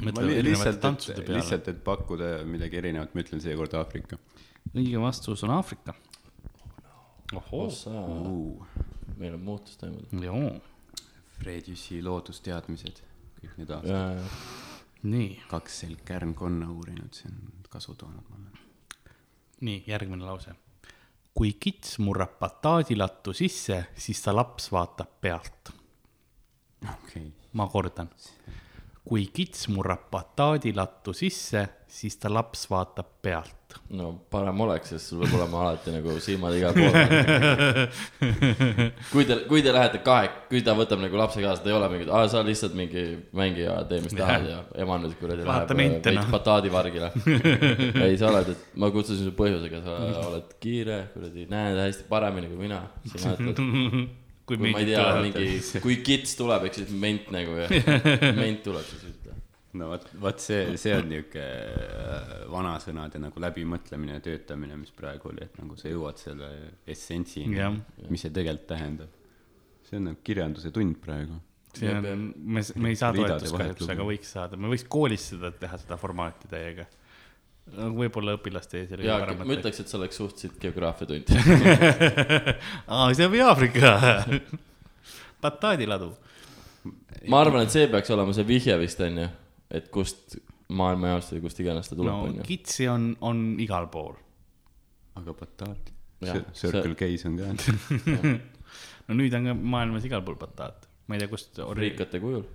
ma Mõtle li- erinevate lihtsalt, lihtsalt, et pakkuda midagi erinevat, ma ütlen seekord Aafrika õige vastus on Aafrika. uh,. meil on muutus toimunud. joo, Fred Jüssi loodusteadmised, kõik need aastad, nii, kaks selgkärnkonna uurinud, see on kasu toonud mulle. nii järgmine lause. kui kits murrab bataadilattu sisse, siis ta laps vaatab pealt. okei, ma kordan. Kui kits murrab bataadilattu sisse, siis ta laps vaatab pealt. no parem oleks, sest sul peab olema alati nagu silmad igal pool. kui te, kui te lähete kahe, kui ta võtab nagu lapse kaasa, ta ei ole mingi, aa, sa lihtsalt mingi mängija, tee mis tahad ja ema nüüd kuradi läheb mente, veits noh. bataadivargile. ei, sa oled, et ma kutsusin su põhjusega, sa oled kiire, kuradi, näed hästi paremini kui mina. sina ütled, kui ma ei tea, mingi, kui kits tuleb, eks siis ment nagu ja ment tuleb siis ütle. no vot, vot see, see on niuke äh, vanasõnade nagu läbimõtlemine ja töötamine, mis praegu oli, et nagu sa jõuad selle essentsini Jah., mis see tegelikult tähendab. see on nagu kirjanduse tund praegu. see on, me, me ei saa toetust kahjuks, aga võiks saada, me võiks koolis seda teha, seda formaati täiega. Võib-olla õpilaste ees oli ja ma. ütleks, et see oleks suhteliselt geograafiatund. aa, see on või Aafrika. bataadiladu. ma arvan, et see peaks olema see vihje vist onju, et kust maailmajaost või kust iganes ta tuleb no onju. kitsi on, on igal pool. aga bataat, Circle K-s on ka. no nüüd on ka maailmas igal pool bataat. ma ei tea, kust. friikate kujul.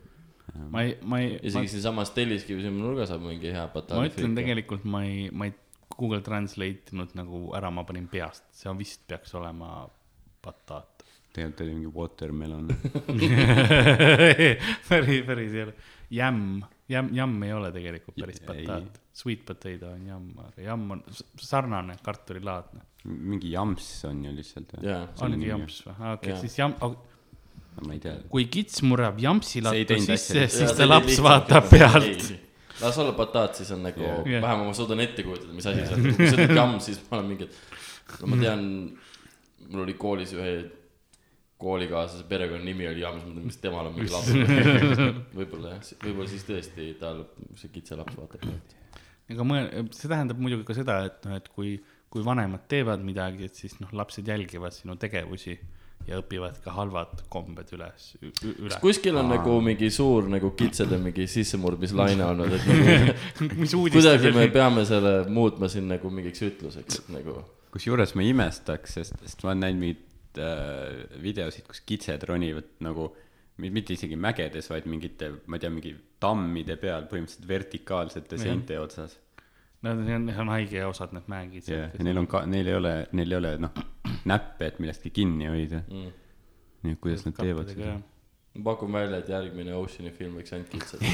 Ma ei, ma ei, isegi siinsamas Telliskivi nurga saab mingi hea ma bataali ütlen. tegelikult ma ei, ma ei Google Translate inud nagu ära, ma panin peast, see on vist peaks olema bataat. tegelikult oli mingi watermelon. päris, päris ei ole. Jämm, jämm, jamm ei ole tegelikult päris bataat. Sweet potato on jamm, aga jamm on sarnane kartulilaadne. mingi jamss on ju lihtsalt. Ongi jamps või? okei, siis jamm, ma ei tea. kui kits murrab jampsi See lattu sisse siis ta laps vaatab pealt. las olla bataat, siis on nagu yeah., vähemalt ma suudan ette kujutada, mis asi see on. kui sa ütled jamm, siis ma olen mingi, et no ma tean, mul oli koolis ühe koolikaaslase perekonnanimi oli Jamm, siis ma mõtlesin, mis temal on mingi laps. võib-olla jah, võib-olla siis tõesti tal see kitselaps vaatab pealt. ega mõe-, see tähendab muidugi ka seda, et noh, et kui, kui vanemad teevad midagi, et siis noh, lapsed jälgivad sinu tegevusi ja õpivad ka halvad kombed üles, üle. kuskil on nagu mingi suur nagu kitsede mingi sissemurdmislaine olnud, et nagu mis kuidagi me peame selle muutma siin nagu mingiks ütluseks, et nagu kusjuures ma imestaks, sest, sest ma olen näinud mingeid äh, videosid, kus kitsed ronivad nagu mi- mitte isegi mägedes, vaid mingite, ma ei tea, mingi tammide peal põhimõtteliselt vertikaalsete seinte otsas. No see on, see on haige osad need mägid. ja, ja neil on ka, neil ei ole, neil ei ole noh, näppe, et millestki kinni hoida. mm.. nii et kuidas nad teevad seda? ma pakun välja, et järgmine Oceani film võiks ainult kitsed.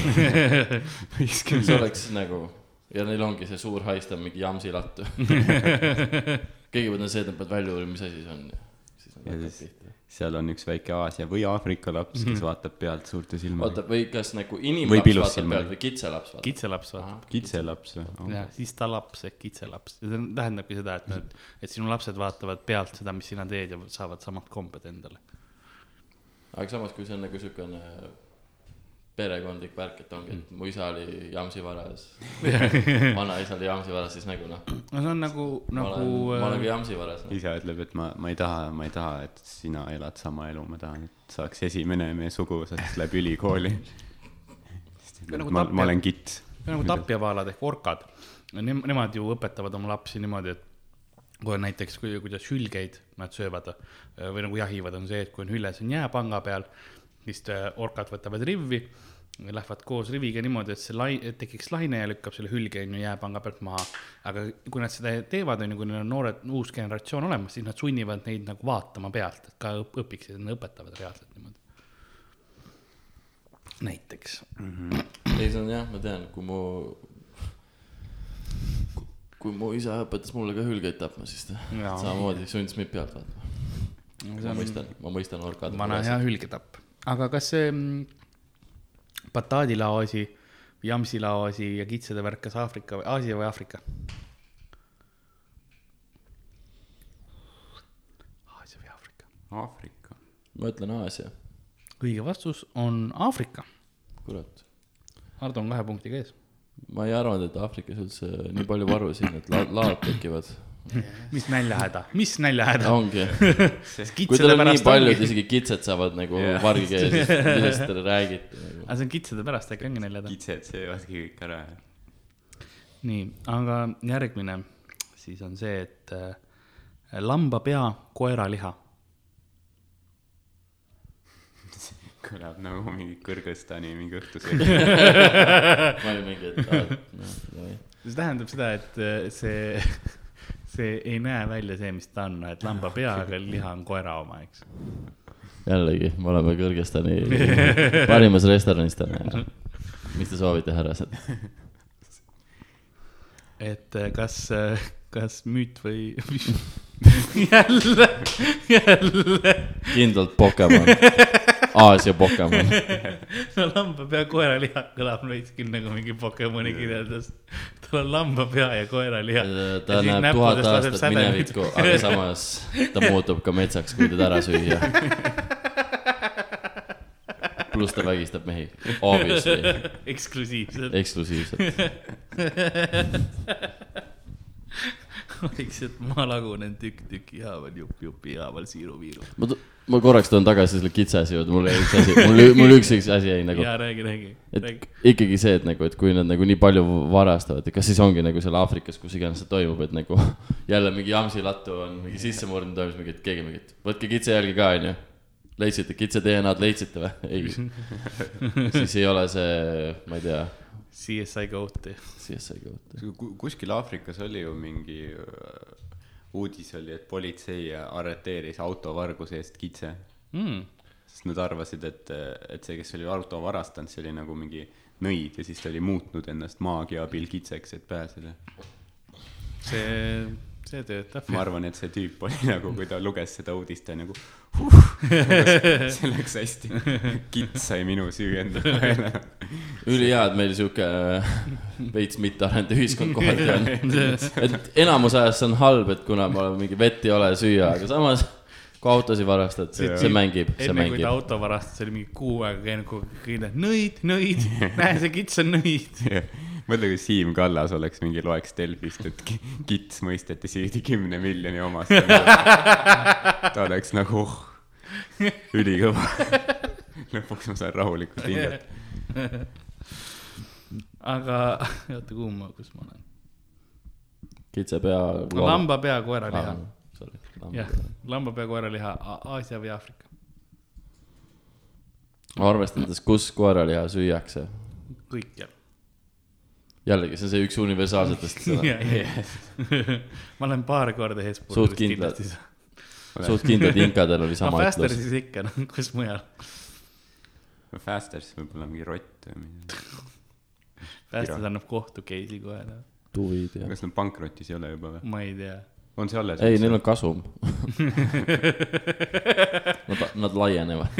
see oleks nagu ja neil ongi see suur haist on mingi jamsi lattu. kõigepealt on see, et nad peavad välja uurima, mis asi see on. Nad Ja siis- pihta. seal on üks väike Aasia või Aafrika laps, kes vaatab pealt suurte oota silmadega., või kas nagu inimlaps vaatab silmadega. pealt või kitselaps vaatab? kitselaps vaatab. kitselaps või ja? siis ta laps ehk kitselaps ja see tähendabki seda, et noh, et, et sinu lapsed vaatavad pealt seda, mis sina teed ja saavad samad kombed endale. aga samas, kui see on nagu siukene perekondlik värk, et ongi, et mu isa oli jamsi varas, vanaisa oli jamsi varas, siis nagu noh, no see on nagu, nagu ma olen ka äh, jamsi varas no.. isa ütleb, et ma, ma ei taha, ma ei taha, et sina elad sama elu, ma tahan, et saaks esimene meie suguvõsast läbi ülikooli. nagu ma, ma olen kits. nagu tapjavaalad ehk orkad. Nemad ju õpetavad oma lapsi niimoodi, et kui on näiteks, kuidas hülgeid nad söövad või nagu jahivad, on see, et kui on hüljes on jääpanga peal, siis äh, orkad võtavad rivvi, lähevad koos riviga niimoodi, et see lai-, et tekiks laine ja lükkab selle hülge on ju jääpanga pealt maha. aga kui nad seda teevad, on ju, kui neil on noored, uus generatsioon olemas, siis nad sunnivad neid nagu vaatama pealt, et ka õp- õpiksid, nad õpetavad reaalselt niimoodi. näiteks. ei, see on jah, ma tean, kui mu, kui mu isa õpetas mulle ka hülgeid tapma, siis ta samamoodi sundis mind pealt vaatama. ma mõistan, ma mõistan orkade. vana hea hülgetapp. Aga kas see mm, bataadilao asi, jamsilao asi ja kitsede värk, kas Aafrika või Aasia või Aafrika? Aasia või Aafrika? Aafrika. ma ütlen Aasia, õige vastus on Aafrika. kurat. Hardo on kahe punktiga ees. ma ei arvanud, et Aafrikas üldse nii palju varusid, et la-, laod tekivad. mis näljahäda, mis näljahäda? ongi, kui teil on nii palju, et isegi kitsed saavad nagu Jah. vargi siis millest te räägite nagu.? aga see on kitsede pärast, äkki ongi näljahäda. kitsed söövadki kõik ära. nii, aga järgmine siis on see, et äh, lamba pea, koera liha. kõlab nagu mingi Kõrgõzstani mingi õhtusöök. ma olin mingi, et aa, noh, davai. see tähendab seda, et äh, see, see ei näe välja see, mis ta on, et lamba pea, aga liha on koera oma, eks. jällegi, me oleme Kõrgõzstani parimas restoranis täna. mis te soovite, härrased? et äh, kas, kas müüt või jälle, jälle kindlalt Pokemon, Aasia Pokemon. no lambapea koeraliha kõlab veits küll nagu mingi Pokemoni kirjeldus. tal on lambapea ja koeraliha. ta näeb tuhat aastat minevikku, aga samas ta muutub ka metsaks, kui teda ära süüa. pluss ta vägistab mehi, obviously, eksklusiivselt, eksklusiivselt. vaikselt ma lagunen tükk tüki haaval, jupp jupi haaval, siiru-viiru. ma, ma korraks tulen tagasi selle kitse asja juurde, mul jäi üks asi, mul, mul üks, üks asi jäi nagu, ja räägi, räägi, et ikkagi see, et nagu, et kui nad nagu nii palju varastavad, et kas siis ongi nagu seal Aafrikas, kus iganes see toimub, et nagu jälle mingi jamsi lattu on mingi sissemurdmine toimus, mingi, et keegi mingi, et võtke kitse jälgi ka, onju. leidsite kitse DNA-d, leidsite või? ei. siis ei ole see, ma ei tea, CSI Goat'i. CSI kohta. kuskil Aafrikas oli ju mingi uudis oli, et politsei arreteeris autovarguse eest kitse. Mm. sest nad arvasid, et, et see, kes oli auto varastanud, see oli nagu mingi nõid ja siis ta oli muutnud ennast maagia abil kitseks, et pääseda. see, see töötab. ma arvan, et see tüüp oli nagu, kui ta luges seda uudist, ta nagu huh, see läks hästi. kits sai minu süü enda peale. ülihea, et meil sihuke äh, veits mittearenenud ühiskond kohati on. et enamus ajast see on halb, et kuna oleme mingi vett ei ole süüa, aga samas kui autosid varastad, see mängib, see enne kui ta mängib. auto varastas, oli mingi kuu aega käinud kogu aeg nõid, nõid, näe, see kits on nõid. mõtle, kui Siim Kallas oleks mingi loeks Delfist, et ki- kits mõisteti süüdi kümne miljoni omast. ta oleks nagu oh, ülikõva. lõpuks ma saan rahulikult hingata. aga oota, kuhu ma, kus ma olen? kitsepea. lambapea koeraliha. jah jah,, lambapea koeraliha, Aasia või Aafrika. arvestades, kus koeraliha süüakse, kõikjal. jällegi, see on see üks universaalsetest seda ma olen paar korda kindlad. kindlasti. suht kindlad inkadel oli no sama ütlus. Fastersis ikka, noh, kus mujal. Fasters võib-olla mingi rott või midagi. Fasters annab kohtu case'i kohe, noh, tuvid ja. kas nad pankrotis ei ole juba või? ma ei tea. on see alles? ei, neil on kasum Nad, nad laienevad.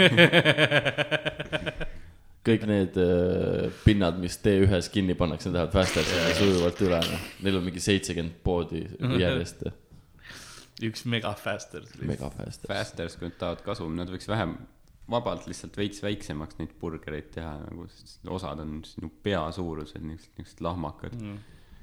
Kõik need äh, pinnad, mis T1-s kinni pannakse, need lähevad Fasterisse sujuvalt üle, noh. Neil on mingi seitsekümmend poodi järjest. üks mega Fasters. mega Faster. Fasters, kui nad tahavad kasum, nad võiks vähem, vabalt lihtsalt veits väiksemaks neid burgereid teha nagu, sest osad on sinu pea suurused, niisugused, niisugused lahmakad mm..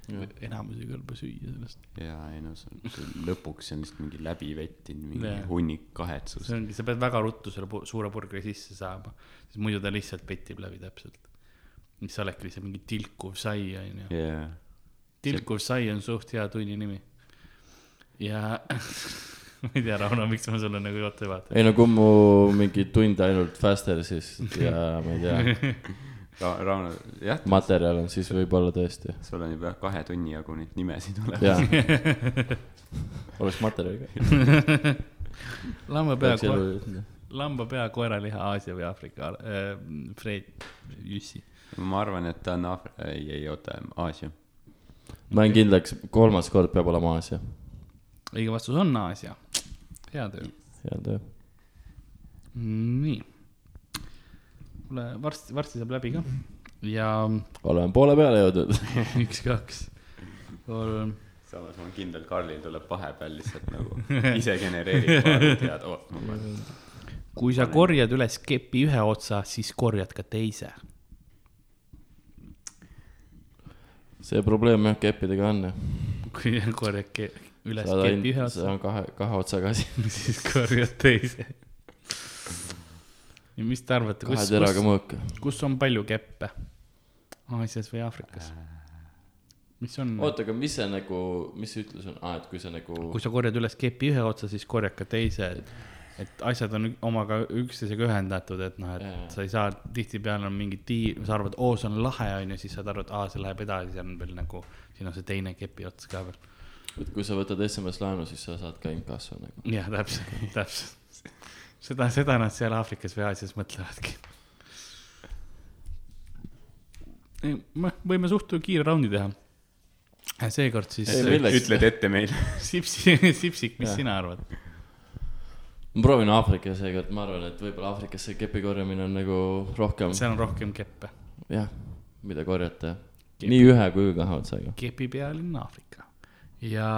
Enamus ei kõlba süüa sellest. ja ei no see on, see lõpuks see on lihtsalt mingi läbi vettinud, mingi Jaa. hunnik kahetsust see. ongi, sa pead väga ruttu selle suure burgeri sisse saama, sest muidu ta lihtsalt petib läbi täpselt. mis sa oledki lihtsalt mingi tilkuv sai, onju. jaa, tilkuv sai on suht hea tunni nimi. ja ma ei tea, Rauno, miks ma sulle nagu otsa vaatan. ei no kui mu mingi tund ainult Fastersis ja ma ei tea, Ra-, Rauno, jah, materjal on, siis võib-olla tõesti. sul on juba kahe tunni jagu neid nimesid olemas. oleks materjali ka. lambapea, lambapea, koeraliha, Aasia või Aafrika äh,, Fred Jüssi. ma arvan, et ta on Aafri-, ei, ei oota, Aasia. ma olen kindlaks, kolmas kord peab olema Aasia. õige vastus on Aasia. hea töö. hea töö. nii. kuule, varsti, varsti saab läbi ka. ja oleme poole peale jõudnud. üks, kaks, kolm, samas ma olen kindel, Karlil tuleb vahepeal lihtsalt nagu ise genereerib paar tead, oh, ma panen. kui sa korjad üles kepi ühe otsa, siis korjad ka teise. see probleem jah, keppidega on jah. kui korjad ke- üles saad kepi ühe ainult, see otsa, on kahe, kahe otsaga asi. siis korjad teise. Ja mis te arvate, kus, kus, kus on palju keppe? Aasias või Aafrikas? mis on, oota, aga mis see nagu, mis see ütlus on, aa, et kui sa nagu kui sa korjad üles kepi ühe otsa, siis korjad ka teise. et asjad on omaga üksteisega ühendatud, et noh, et Jaa. sa ei saa, tihtipeale on mingi tiir, sa arvad, oo, see on lahe, onju, siis saad aru, et aa, see läheb edasi, see on veel nagu, siin on see teine kepi ots ka veel. et kui sa võtad SMS laenu, siis sa saad ka inkasso nagu. jah, täpselt, täpselt. seda, seda nad seal Aafrikas või Aasias mõtlevadki. me võime suht kiire raundi teha. seekord siis ütled ette meile. Sipsi, Sipsik, mis Jah. sina arvad? ma proovin Aafrika seekord, ma arvan, et võib-olla Aafrikas see kepi korjamine on nagu rohkem, seal on rohkem keppe. jah, mida korjata. Kepi. nii ühe kui ka kahe otsaga. kepipealine Aafrika ja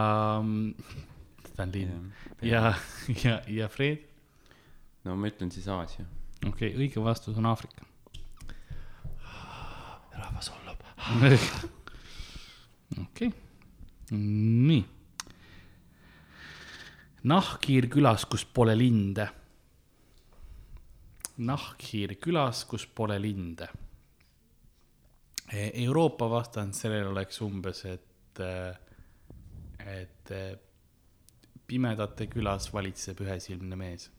mm, ta on linn ja, ja, ja Fred, no ma ütlen siis Aasia. okei okay,, õige vastus on Aafrika. rahvas hullub. okei, nii. nahkhiir külas, kus pole linde. nahkhiir külas, kus pole linde. Euroopa vastand sellele oleks umbes, et, et pimedate külas valitseb ühesilmne mees.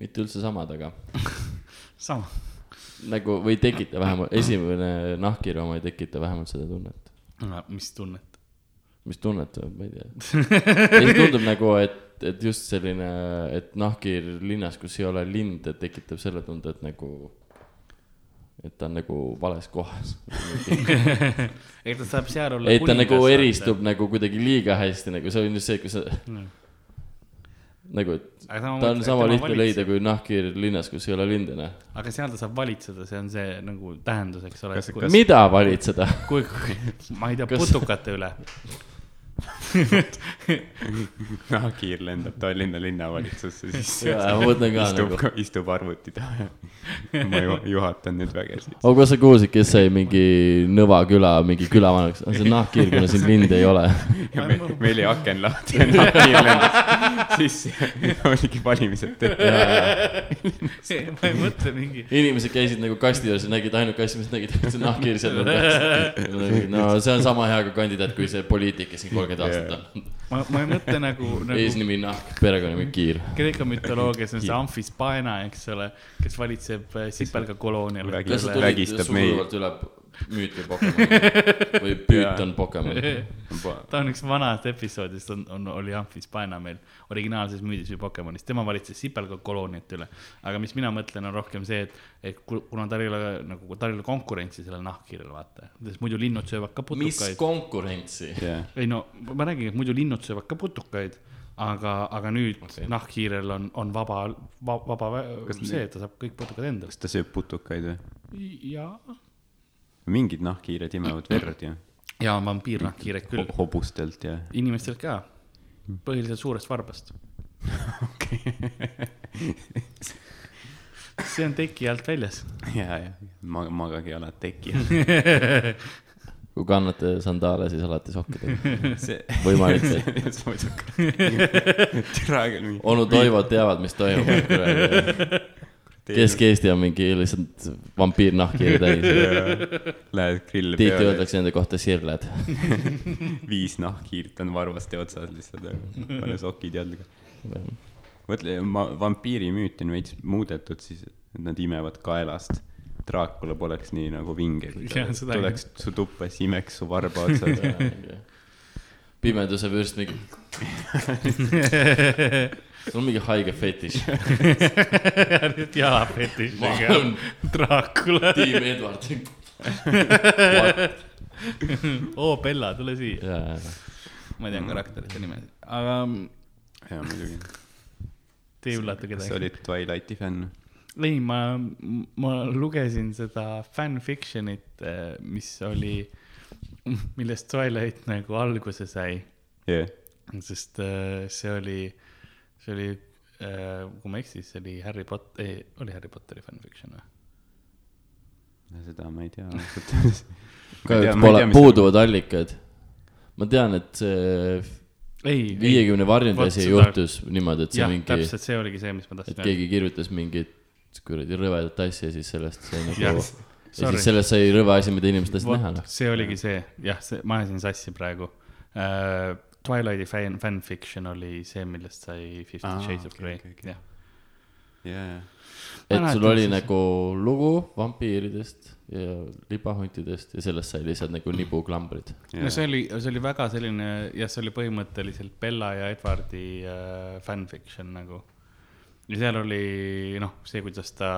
Mitte üldse samad, aga sama, nagu või ei tekita vähemalt, esimene nahkhiire oma ei tekita vähemalt seda tunnet. mis tunnet? mis tunnet, ma ei tea. siis tundub nagu, et, et just selline, et nahkhiir linnas, kus ei ole linde, tekitab selle tunde, et nagu, et ta on nagu vales kohas. ega ta saab seal olla. et ta nagu eristub nagu kuidagi liiga hästi, nagu see on just see, kui sa nagu, et ta on mõtle, et sama lihtne valitseb. leida kui nahkhiir linnas, kus ei ole linde, noh. aga seal ta saab valitseda, see on see nagu tähendus, eks ole Kas-. kui, mida valitseda? kui, kui, ma ei tea, Kas- putukate üle. Nahkhiir lendab Tallinna linnavalitsusse, ka istub nagu-, istub arvuti taha. ma ju- juhatan nüüd vägesid. aga kas sa kuulsid, kes sai mingi Nõva küla mingi külavanemaks, see on nahkhiir, kuna siin linde ei ole. ja me, meil oli aken lahti ja nahkhiir lendas sisse. oligi valimised tehtud. ma ei mõtle mingi. inimesed käisid nagu kasti juures ja nägid ainult kassi, mis nägid, et see nahkhiir seal on. no see on sama hea ka kandidaat kui see poliitik, kes siin kolmkümmend aastat on. ma, ma ei mõtle nagu, nagu eesnimi nahk, perekonnanimi Kiir. Kreeka mütoloogias on see Amphispaena, eks ole, kes valitseb äh, sipelga koloonial. Kas sa tulid suguvõrd üle müüt või Pokemon või püüt on Pokemon? ta on üks vanast episoodist on, on, oli Amphispaena meil originaalses müüdis või Pokemonis, tema valitses sipelga kolooniat üle. aga mis mina mõtlen, on rohkem see, et, et ku- kuna tal ei ole nagu, tal ei ole konkurentsi sellel nahkhiirel, vaata. sest muidu linnud söövad ka mis putukaid. konkurentsi? jah, ei no ma räägin, et muidu linnud söövad ka putukaid, aga, aga nüüd okay. Nahkhiirel on, on vaba, vaba, vaba Kas see, et ta saab kõik putukad endale. kas ta sööb putukaid või? ja, mingid nahkhiired imevad verd ju, ja vampiirnahkhiired küll, hobustelt ja. inimestelt ka, põhiliselt suurest varbast. see on teki alt väljas. ja, ja ma-, magage jalad teki. kui kannate sandaale, siis alati sokkidega. see, võimalik, mingi. onu Toivod teavad, mis toimub. Kesk-Eesti on mingi lihtsalt vampiirnahkhiire täis. Lähed grilli tihti peale, öeldakse nende kohta sirled. viis nahkhiirt on varvaste otsas lihtsalt, pane sokid jalga. mõtle, ma, vampiiri müüti on veits muudetud siis, et nad imevad kaelast. Draakula poleks nii nagu vinge, kui ta tuleks su tuppa, siis imeks su varba otsas. pimeduse vürst mingi. Sul on mingi haige fetiš. jalafetišiga Ma olen- Dracula. tiim Edward. oo, Bella, tule siia. ma tean karakterite nimesid, aga jaa, muidugi. te ei üllata kas sa kedagi. olid Twilighti fänn? ei, ma, ma lugesin seda fanfiction'it, mis oli, millest Twilight nagu alguse sai, jah, sest äh, see oli, see oli, kui ma ei eksi, see oli Harry Potter, ei, oli Harry Potteri fanfiction või? seda ma ei tea ausalt öeldes. pole, puuduvad allikad. ma tean, et see ei, viiekümne varjundi asi seda- juhtus niimoodi, et see jah, mingi, täpselt see oligi see, mis ma et tahtsin keegi kirjutas mingit kuradi rõvedat asja, siis sellest sai nagu, ja siis sellest sai rõve asi, mida inimesed tahtsid näha, noh. see oligi see, jah, see, ma ajasin sassi praegu. äh,. Twilighti fan, fanfiction oli see, millest sai Fifty Aa, Shades of Grey jah. jaa, et sul oli siis- nagu lugu vampiiridest ja libahuntidest ja sellest sai lihtsalt nagu nibuklambrid. no see oli, see oli väga selline, jah, see oli põhimõtteliselt Bella ja Edwardi äh, fanfiction nagu. ja seal oli noh, see, kuidas ta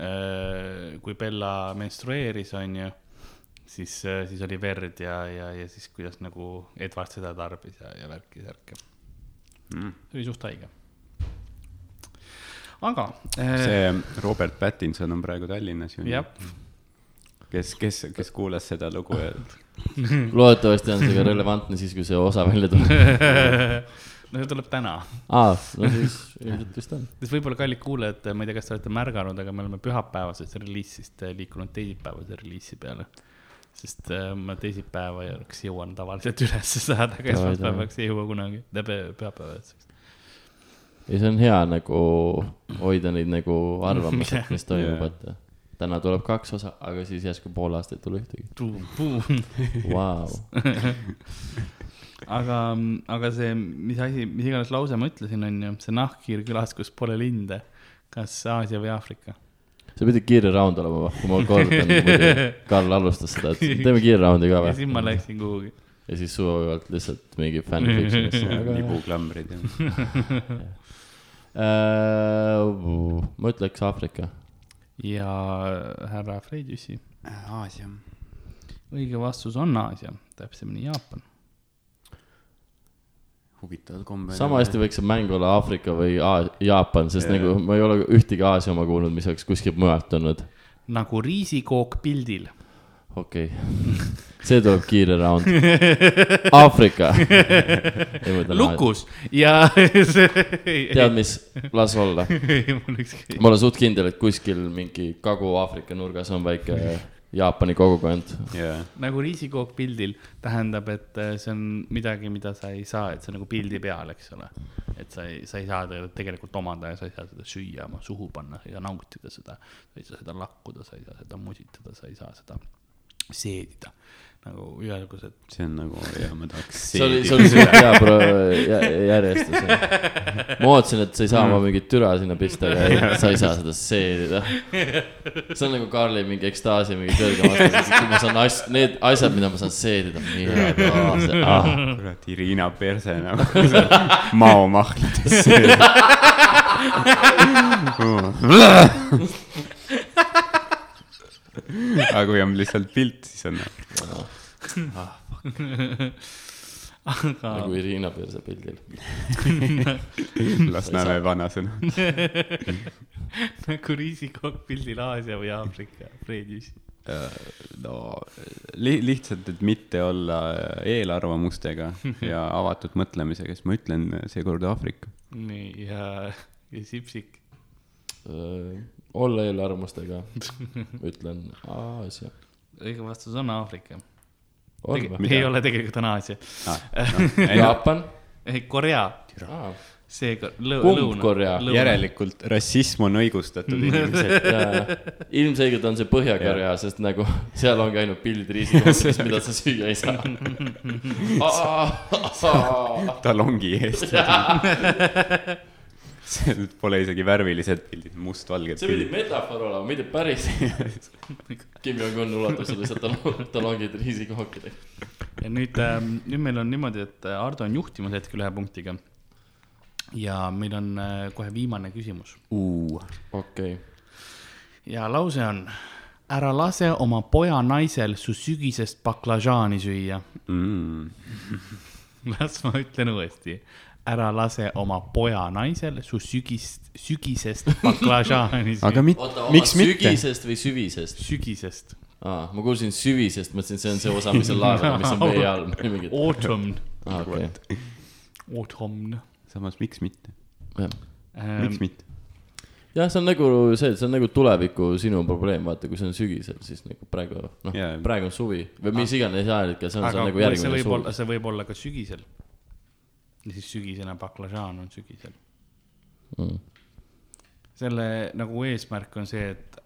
äh,, kui Bella menstrueeris, onju, siis äh,, siis oli verd ja, ja, ja siis kuidas nagu Edward seda tarbis ja, ja värki-särki. Mm. see oli suht haige. aga äh, see Robert Pattinson on praegu Tallinnas ju. kes, kes, kes kuulas seda lugu ja loodetavasti on see ka relevantne siis, kui see osa välja tuleb. no see tuleb täna aa, no siis ilmselt vist on. siis võib-olla kallid kuulajad, ma ei tea, kas te olete märganud, aga me oleme pühapäevasest reliisist äh, liikunud teisipäevase reliisi peale. Sest äh, ma teisipäevaks jõuan tavaliselt üles saada, aga esmaspäevaks ei jõua kunagi, pühapäevaks. ja see on hea nagu hoida neid nagu arvamusi, mis toimub, et täna tuleb kaks osa, aga siis järsku pool aastat ei tule ühtegi. aga, Vau, aga see, mis asi, mis iganes lause ma ütlesin, on ju, see nahkhiir külas, kus pole linde. kas Aasia või Aafrika? See pidi kiire round olema, kui ma kordan, muidu Karl alustas seda, et teeme kiire round'i ka ja siis ma või? läksin kuhugi. ja siis suvalt lihtsalt mingi fanfiction'isse, aga nibuklambrid ja äh, ma ütleks Aafrika. ja härra Freydüsi, Aasia. õige vastus on Aasia, täpsemini Jaapan. Huvitaval kombel. sama hästi võiks see mäng olla Aafrika või Aa- Jaapan, sest yeah. nagu ma ei ole ühtegi Aasia oma kuulnud, mis oleks kuskilt mujalt tulnud. nagu riisikook pildil. okei okay. see tuleb kiire round. Aafrika. lukus ja tead, mis, las olla. ma olen suht kindel, et kuskil mingi Kagu-Aafrika nurgas on väike Jaapani kogukond. jaa, nagu riisikook pildil tähendab, et äh, see on midagi, mida sa ei saa, et see on nagu pildi peal, eks ole. et sa ei, sa ei saa teda tegelikult omada ja sa ei saa seda süüa oma suhu panna, sa ei saa nautida seda. sa ei saa seda lakkuda, sa ei saa seda musitada, sa ei saa seda seedida. Nagu ühesugused. see on nagu, jaa, ma tahaks. see oli, see oli suht hea pro-, järjestus. ma ootasin, et sa ei saa oma mingit türa sinna pista, aga ei, sa ei saa seda seedida. see on nagu Karli mingi ekstaasi mingi kõrgem aste, kui ma saan as-, need asjad, mida ma saan seedida, mine ah.. kurat, Irina Perse nagu maomahladesse. aga kui on lihtsalt pilt, siis on aga nagu Irina Perse pildil. Lasnamäe vanasõna. nagu riisikook pildil Aasia või Aafrika, Fred Jüssi. no li-, lihtsalt, et mitte olla eelarvamustega ja avatud mõtlemisega, siis ma ütlen seekord Aafrika. nii, ja, ja Sipsik. Äh, olla eelarvamustega, ütlen Aasia. õige vastus on Aafrika. Ei ole, tegelikult on Aasia. Jaapan? Korea, seega lõ- Kumb. Korea? järelikult rassism on õigustatud inimesed. ilmselgelt on see Põhja-Korea, sest nagu seal ongi ainult pildid riisikohast, mida sa süüa ei saa. talongi eest. Seal pole isegi värvilised pildid, mustvalged see pidi metafoor olema, mitte päris. Kim Jong-un ulatas lihtsalt tal- talongid riisikohkidega. ja nüüd, nüüd meil on niimoodi, et Ardo on juhtimas hetkel ühe punktiga. ja meil on äh, kohe viimane küsimus okei, ja lause on. ära lase oma poja naisel su sügisest baklažaani süüa. mm. las ma ütlen uuesti. Ära lase oma poja naisel su sügist, sügisest baklažaani süüa. aga mit- oota,, miks mitte? sügisest või süvisest? sügisest. aa, ma kuulsin süvisest, mõtlesin, see on see osa, mis on laeval, mis on vee all. Autumn, aa okei, autumn samas, miks mitte? ähm, miks. mitte? jah, see on nagu see, see on nagu tuleviku sinu probleem, vaata, kui see on sügisel, siis nagu praegu, noh yeah., praegu on suvi või mis iganes ajahetkel, see on, see on nagu see järgmine võib olla, suvi. see võib olla ka sügisel. Ja siis sügisene baklažaan on sügisel. Mm. selle nagu eesmärk on see, et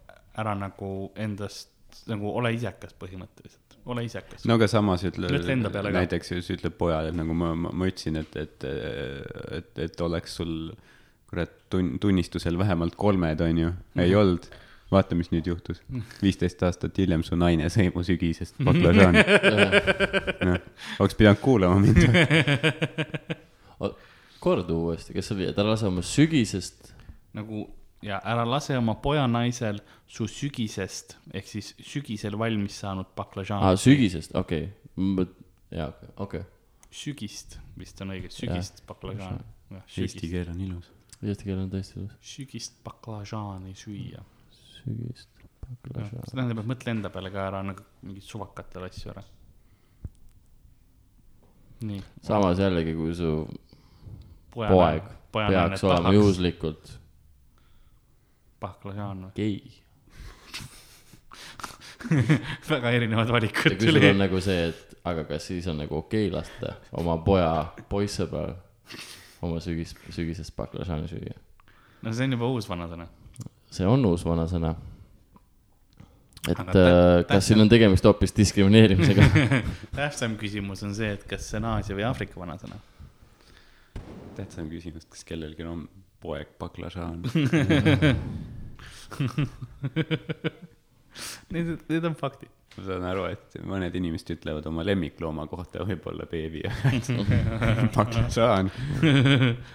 ära nagu endast nagu ole isekas põhimõtteliselt. ole isekas. no aga samas ütle näiteks siis ütleb pojale, et nagu ma, ma, ma ütlesin, et, et, et, et oleks sul kurat tun-, tunnistusel vähemalt kolmed, onju, Mhm. ei olnud. vaata, mis nüüd juhtus. viisteist aastat hiljem su naine sõi mu sügisest baklažaani. noh, oleks pidanud kuulama mind. korda uuesti, kes oli, et ära lase oma sügisest, nagu ja ära lase oma pojanaisel su sügisest ehk siis sügisel valmis saanud aa, baklažaani. sügisest, okei okay., jaa, okei okay., sügist vist on õige, sügist baklažaan. Eesti keel on ilus. eesti keel on tõesti ilus, sügist baklažaani süüa. sügist, see baklažaan. tähendab, et mõtle enda peale ka ära nagu mingit suvakatel asju ära. nii. samas jällegi, kui su poeg peaks olema. juhuslikult baklažaan või? gei. väga erinevad valikud tuli on. nagu see, et aga kas siis on nagu okei okay lasta oma poja poissõbral oma sügis, sügisest baklažaani süüa. no see on juba uus vanasõna. see on uus vanasõna. et Aga äh, tä- kas siin on tegemist hoopis diskrimineerimisega? tähtsam küsimus on see, et kas see on Aasia või Aafrika vanasõna. Tähtsam küsimus, kas kellelgi on poeg baklažaan. Need, need on faktid. ma saan aru, et mõned inimesed ütlevad oma lemmiklooma kohta võib-olla beebi, baklažaan.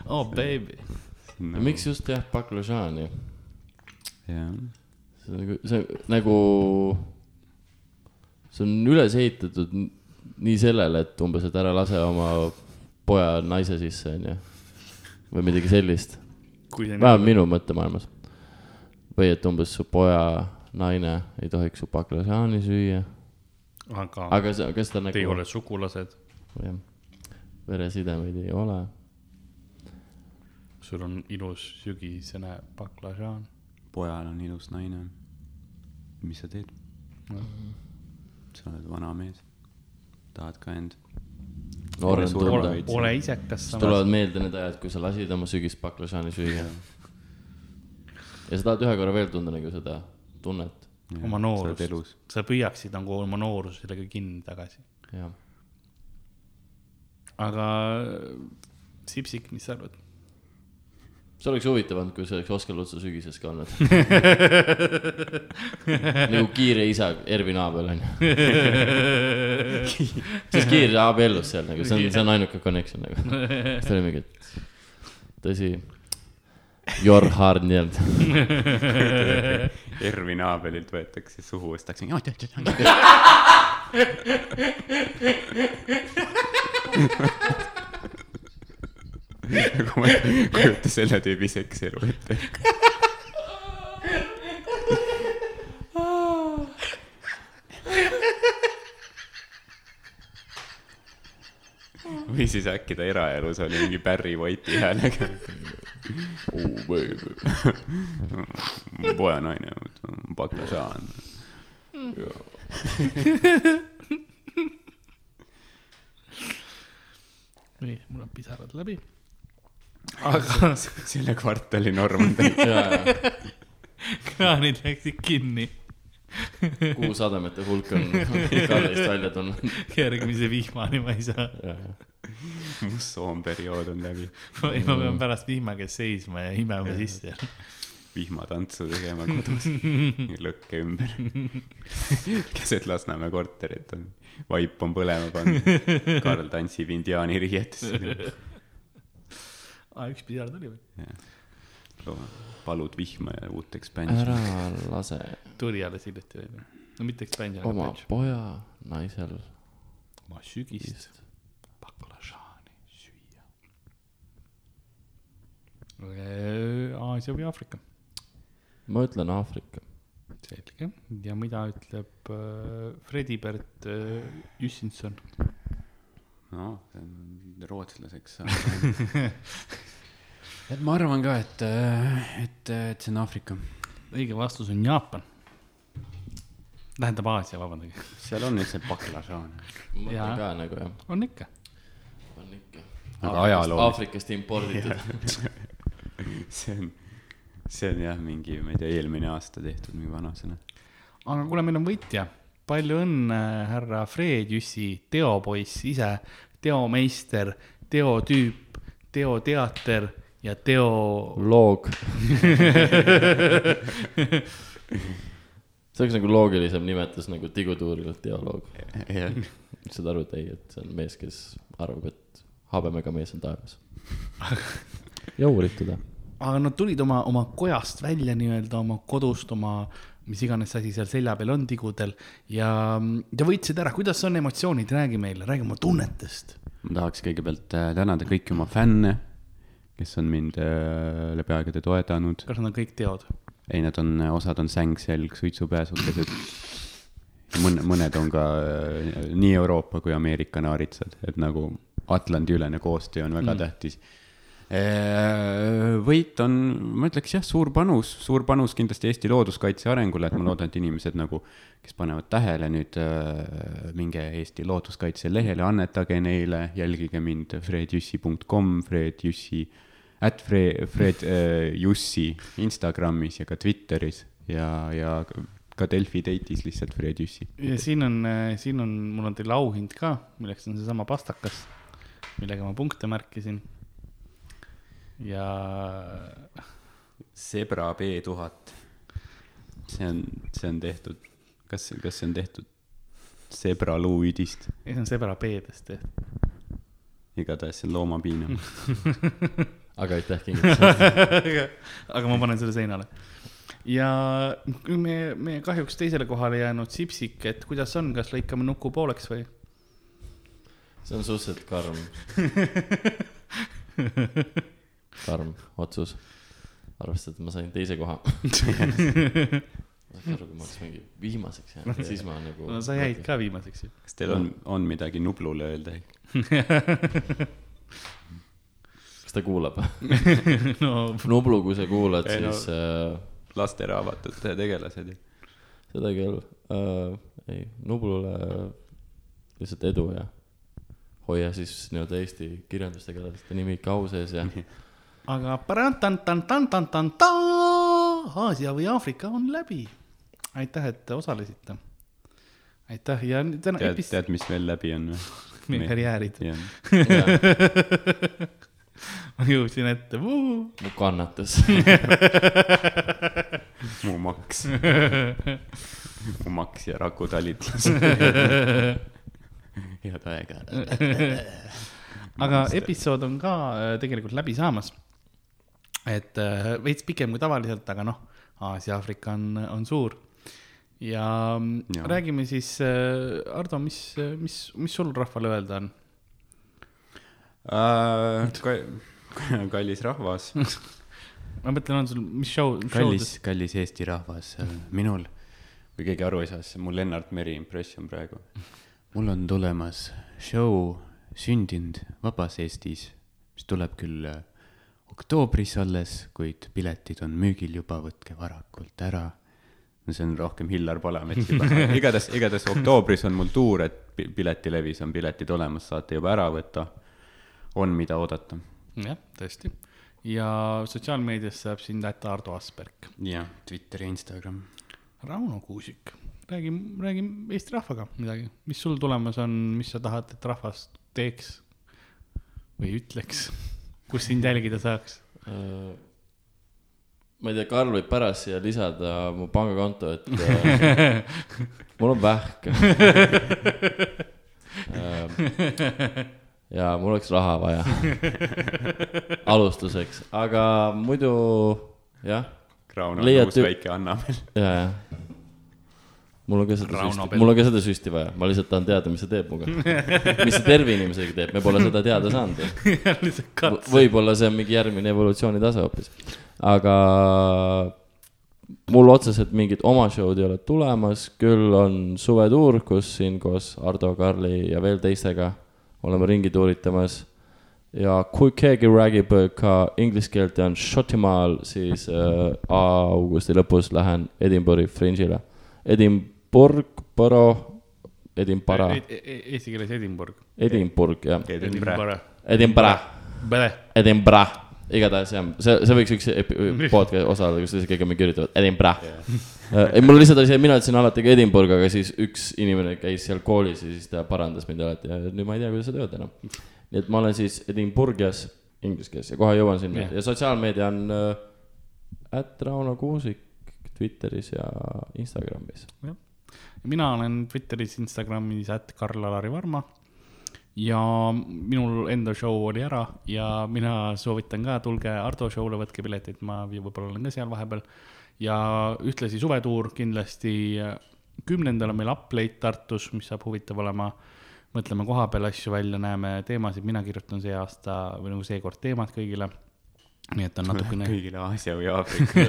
oh baby. miks just jah, baklažaani? jah, see on nagu, see on nagu, see on üles ehitatud nii sellele, et umbes, et ära lase oma poja naise sisse, onju. või midagi sellist, vähemalt minu mõttemaailmas. või et umbes su poja naine ei tohiks su baklažaani süüa, aga, aga see, kas ta te ei nagu, ole sugulased, jah, veresidemeid ei ole. sul on ilus sügisene baklažaan. pojal on ilus naine. mis sa teed? sa oled vana mees. tahad ka end? Noorem tunda ole isekas siis samas. tulevad meelde need ajad, kui sa lasid oma sügist baklažaani süüa. ja sa tahad ühe korra veel tunda nagu seda tunnet, oma noorust sa püüaksid nagu oma noorusele kinni tagasi. jah. aga Sipsik, mis sa arvad? See oleks huvitav olnud, kui see oleks Oskar Lutsu sügises ka olnud. nagu kiire isa Ervin Aabel onju. siis kiire abiellus seal nagu, see on, see on ainuke connection nagu. siis ta oli mingi, et tõsi, your hard nii-öelda. Ervin Aabelilt võetakse suhu, ostakse. Nagu ma ei kujuta selle tüübi sekselu ette. või siis äkki ta eraelus oli mingi Barry White'i häälega. mu pojanaine, baklažaan. nii, mul on pisarad läbi. Aga selle kvartali norm on täis. kraanid läksid kinni kuusademete hulk on Karlist välja tulnud. järgmise vihmani ma ei saa. musssoomperiood on läbi. või ma pean pärast vihma käes seisma ja imema sisse. vihmatantsu tegema kodus, lõkke ümber. keset Lasnamäe korterit on, vaip on põlema pandud. Karl tantsib indiaani riietes. aa, üks pisar tuli või? palud vihma ja uut ekspansi. ära lase tuli alles hiljuti või? no mitte expansion, oma aga poja naisel oma sügist baklažaani süüa. Aasia või Aafrika? ma ütlen Aafrika. selge. ja mida ütleb äh, Fredibert äh, Jussinson? noh, rootslaseks saanud. et ma arvan ka, et, et, et see on Aafrika. õige vastus on Jaapan. tähendab Aasia, vabandage. seal on üldse baklažaan. ma mõtlen ka nagu jah, on ikka. on ikka. Aga ajalooliselt- Aafrikast imporditud. see on, see on jah, mingi, ma ei tea, eelmine aasta tehtud mingi vanasõna. aga kuule, meil on võitja. Palju õnne, härra Fred Jüssi, teopoiss ise, teomeister, teotüüp, teoteater ja teo. loog. see oleks nagu loogilisem nimetus nagu tigutuurilt teoloog. jah, saad aru, et ei, et see on mees, kes arvab, et habemega mees on taevas. ja uurid teda. aga nad tulid oma, oma kojast välja nii-öelda oma kodust, oma mis iganes asi seal selja peal on tigudel ja, ja võitsid ära, kuidas on emotsioonid, räägi meile, räägi oma tunnetest. ma tahaks kõigepealt äh, tänada kõiki oma fänne, kes on mind äh, läbi aegade toetanud. kas nad on kõik teod? ei, nad on, osad on sängselg, suitsupääsukesed. mõne, mõned on ka äh, nii Euroopa kui Ameerika naaritsad, et nagu Atlandi-ülene koostöö on väga mm. tähtis. Võit on, ma ütleks jah, suur panus, suur panus kindlasti Eesti looduskaitse arengule, et ma loodan, et inimesed nagu, kes panevad tähele nüüd, minge Eesti Looduskaitse lehele, annetage neile, jälgige mind fredjussi.com, Fred Jussi, at Fred, Fred Jussi Instagramis ja ka Twitteris ja, ja ka Delfi date'is lihtsalt Fred Jussi. ja siin on, siin on, mul on teile auhind ka, milleks on seesama pastakas, millega ma punkte märkisin. Ja Zebra B tuhat. see on, see on tehtud, kas, kas see on tehtud Zebra luuüdist, ei, see on Sebra B-dest tehtud. igatahes see on loomapiinam. aga aitäh kingituse aga ma panen selle seinale. ja me, me kahjuks teisele kohale jäänud Sipsik, et kuidas on, kas lõikame nuku pooleks või? see on suhteliselt karm. karm otsus. arvestades, et ma sain teise koha. ma saaks aru, kui ma oleks mingi viimaseks jäänud, siis ma nagu. no sa jäid. ka viimaseks ju. kas teil on, on midagi Nublule öelda? kas ta kuulab? no Nublu, kui sa kuulad, Ei, no- siis äh, lasteraamatute tegelased ju. seda küll äh,, ei, Nublule lihtsalt edu ja hoia siis nii-öelda Eesti kirjandustegelaste nimi ikka au sees ja aga Aasia või Aafrika on läbi. aitäh, et osalesite. aitäh ja täna tead, epis-, tead, mis veel läbi on või? meie karjäärid, ma jõudsin ette, mu kannatus. mu maks, mu maks ja Raku talitlas. head aega. aga episood on ka äh, tegelikult läbi saamas. Et äh, veits pikem kui tavaliselt, aga noh, Aasia-Aafrika on, on suur. ja Jaa. ja. räägime siis, Ardo, mis, mis, mis sul rahvale öelda on? kallis rahvas, ma mõtlen, on sul, mis show, kallis, kallis Eesti rahvas, minul, kui keegi aru ei saa, siis see on mu Lennart Meri impression praegu. mul on tulemas show Sündinud vabas Eestis, mis tuleb küll äh, oktoobris alles, kuid piletid on müügil juba, võtke varakult ära. no see on rohkem Hillar Palamets juba, igatahes, igatahes oktoobris on mul tuur, et pi- piletilevis on piletid olemas, saate juba ära võtta. on, mida oodata. jah, tõesti. ja sotsiaalmeedias saab sind ätta Ardo Asperg. jah, Twitter ja Instagram. Rauno Kuusik, räägi, räägi Eesti rahvaga midagi, mis sul tulemas on, mis sa tahad, et rahvas teeks või ütleks, kus sind jälgida saaks? Äh, ma ei tea, Karl võib pärast siia lisada mu pangakonto, et äh, mul on vähk. ja mul oleks raha vaja alustuseks, aga muidu jah, Rauno on uus väike Anna-Meel. ja, ja. Mul on ka seda Rauno süsti, mul on ka seda süsti vaja, ma lihtsalt tahan teada, mis see teeb minuga. mis see terve inimesega teeb, me pole seda teada saanud. Võib-olla see on mingi järgmine evolutsioonitase hoopis, aga mul otseselt mingit oma show'd ei ole tulemas, küll on suvetuur, kus siin koos Ardo, Karli ja veel teistega oleme ringi tuuritamas. ja kui keegi räägib ka inglise keelt ja on Šotimaal, siis äh, augusti lõpus lähen Edinburgh'i Fringe'ile. Edinburgh, Borough, Edinburgh, e- Eesti keeles Edinburgh. Edinburgh jah, Edinburgh. Edinburgh, Edinburgh, igatahes jah, see, see võiks üks epi- podcast osa olla, kus lihtsalt kõik mingi üritavad, Edinburgh. ei, mul lihtsalt oli see, mina ütlesin alati ka Edinburgh, aga siis üks inimene käis seal koolis ja siis ta parandas mind alati. Ja nüüd ma ei tea, kuidas seda öelda enam. nii et ma olen siis Edinburgh'is inglise keeles ja kohe jõuan sinna. Jah. ja sotsiaalmeedia on äh, at Rauno Kuusik Twitteris ja Instagramis. Mina olen Twitteris, Instagramis, at Karl-Alari Varma. ja minul enda show oli ära ja mina soovitan ka, tulge Ardo show'le, võtke pileteid, ma võib-olla olen ka seal vahepeal. ja ühtlasi suvetuur kindlasti kümnendal on meil Up Late Tartus, mis saab huvitav olema. mõtleme koha peal asju välja, näeme teemasid, mina kirjutan see aasta või nagu seekord teemad kõigile. nii et on natukene kõigile Aasia või Aafrika.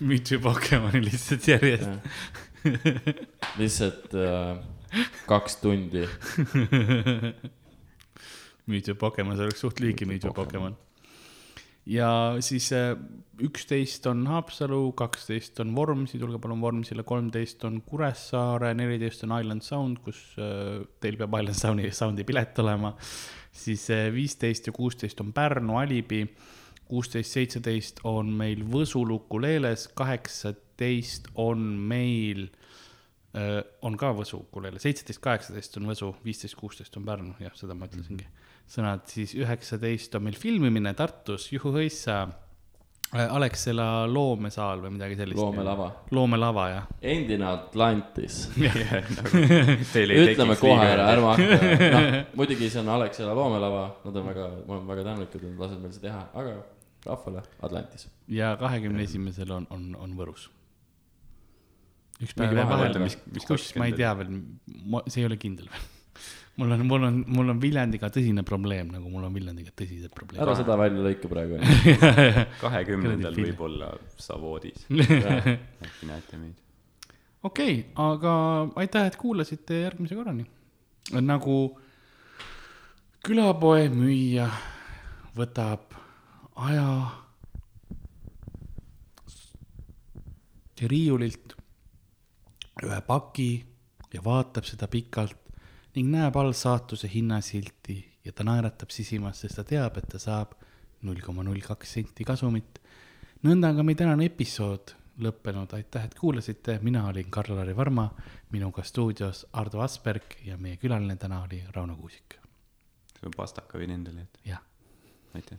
Mewtwo Pokemoni lihtsalt järjest. lihtsalt äh, kaks tundi. Mewtwo Pokemon, see oleks suht lühike Mewtwo Pokemon. ja siis äh, üksteist on Haapsalu, kaksteist on Vormsi, tulge palun Vormsile, kolmteist on Kuressaare, neliteist on Island Sound, kus äh, teil peab Island Soundi, Soundi pilet olema. siis äh, viisteist ja kuusteist on Pärnu Alibi, kuusteist, seitseteist on meil Võsul Ukuleeles, kaheksateist on meil äh, on ka Võsu ukulele, seitseteist, kaheksateist on Võsu, viisteist, kuusteist on Pärnu, jah, seda ma ütlesingi. sõnad, siis üheksateist on meil filmimine Tartus, Juhu-Hõissa, Alexela loomesaal või midagi sellist. loomelava. loomelava, jah. endine Atlantis. Ütleme kohe ära, ärme hakka, noh, muidugi see on Alexela loomelava, nad on väga, ma olen väga tänulik, et nad lasevad meil seda teha, aga rahvale Atlantis. ja kahekümne esimesel on, on, on Võrus. Üks päev jääb vahele mis-, mis kus, ma ei 20 tea veel, see ei ole kindel veel. mul on, mul on, mul on Viljandiga tõsine probleem, nagu mul on Viljandiga tõsised ära probleemid. seda välja lõika praegu. kahekümnendal võib-olla Savoodis. äkki näete meid. okei okay,, aga aitäh, et kuulasite, järgmise korrani. nagu külapoe müüja võtab aja riiulilt ühe paki ja vaatab seda pikalt ning näeb all saatuse hinnasilti ja ta naeratab sisimas, sest ta teab, et ta saab null koma null kaks senti kasumit. nõnda on ka meie tänane episood lõppenud, aitäh, et kuulasite, mina olin Karl-Lari Varma, minuga stuudios Ardo Asperg ja meie külaline täna oli Rauno Kuusik, see on pastaka võin endale jätta, jah. aitäh.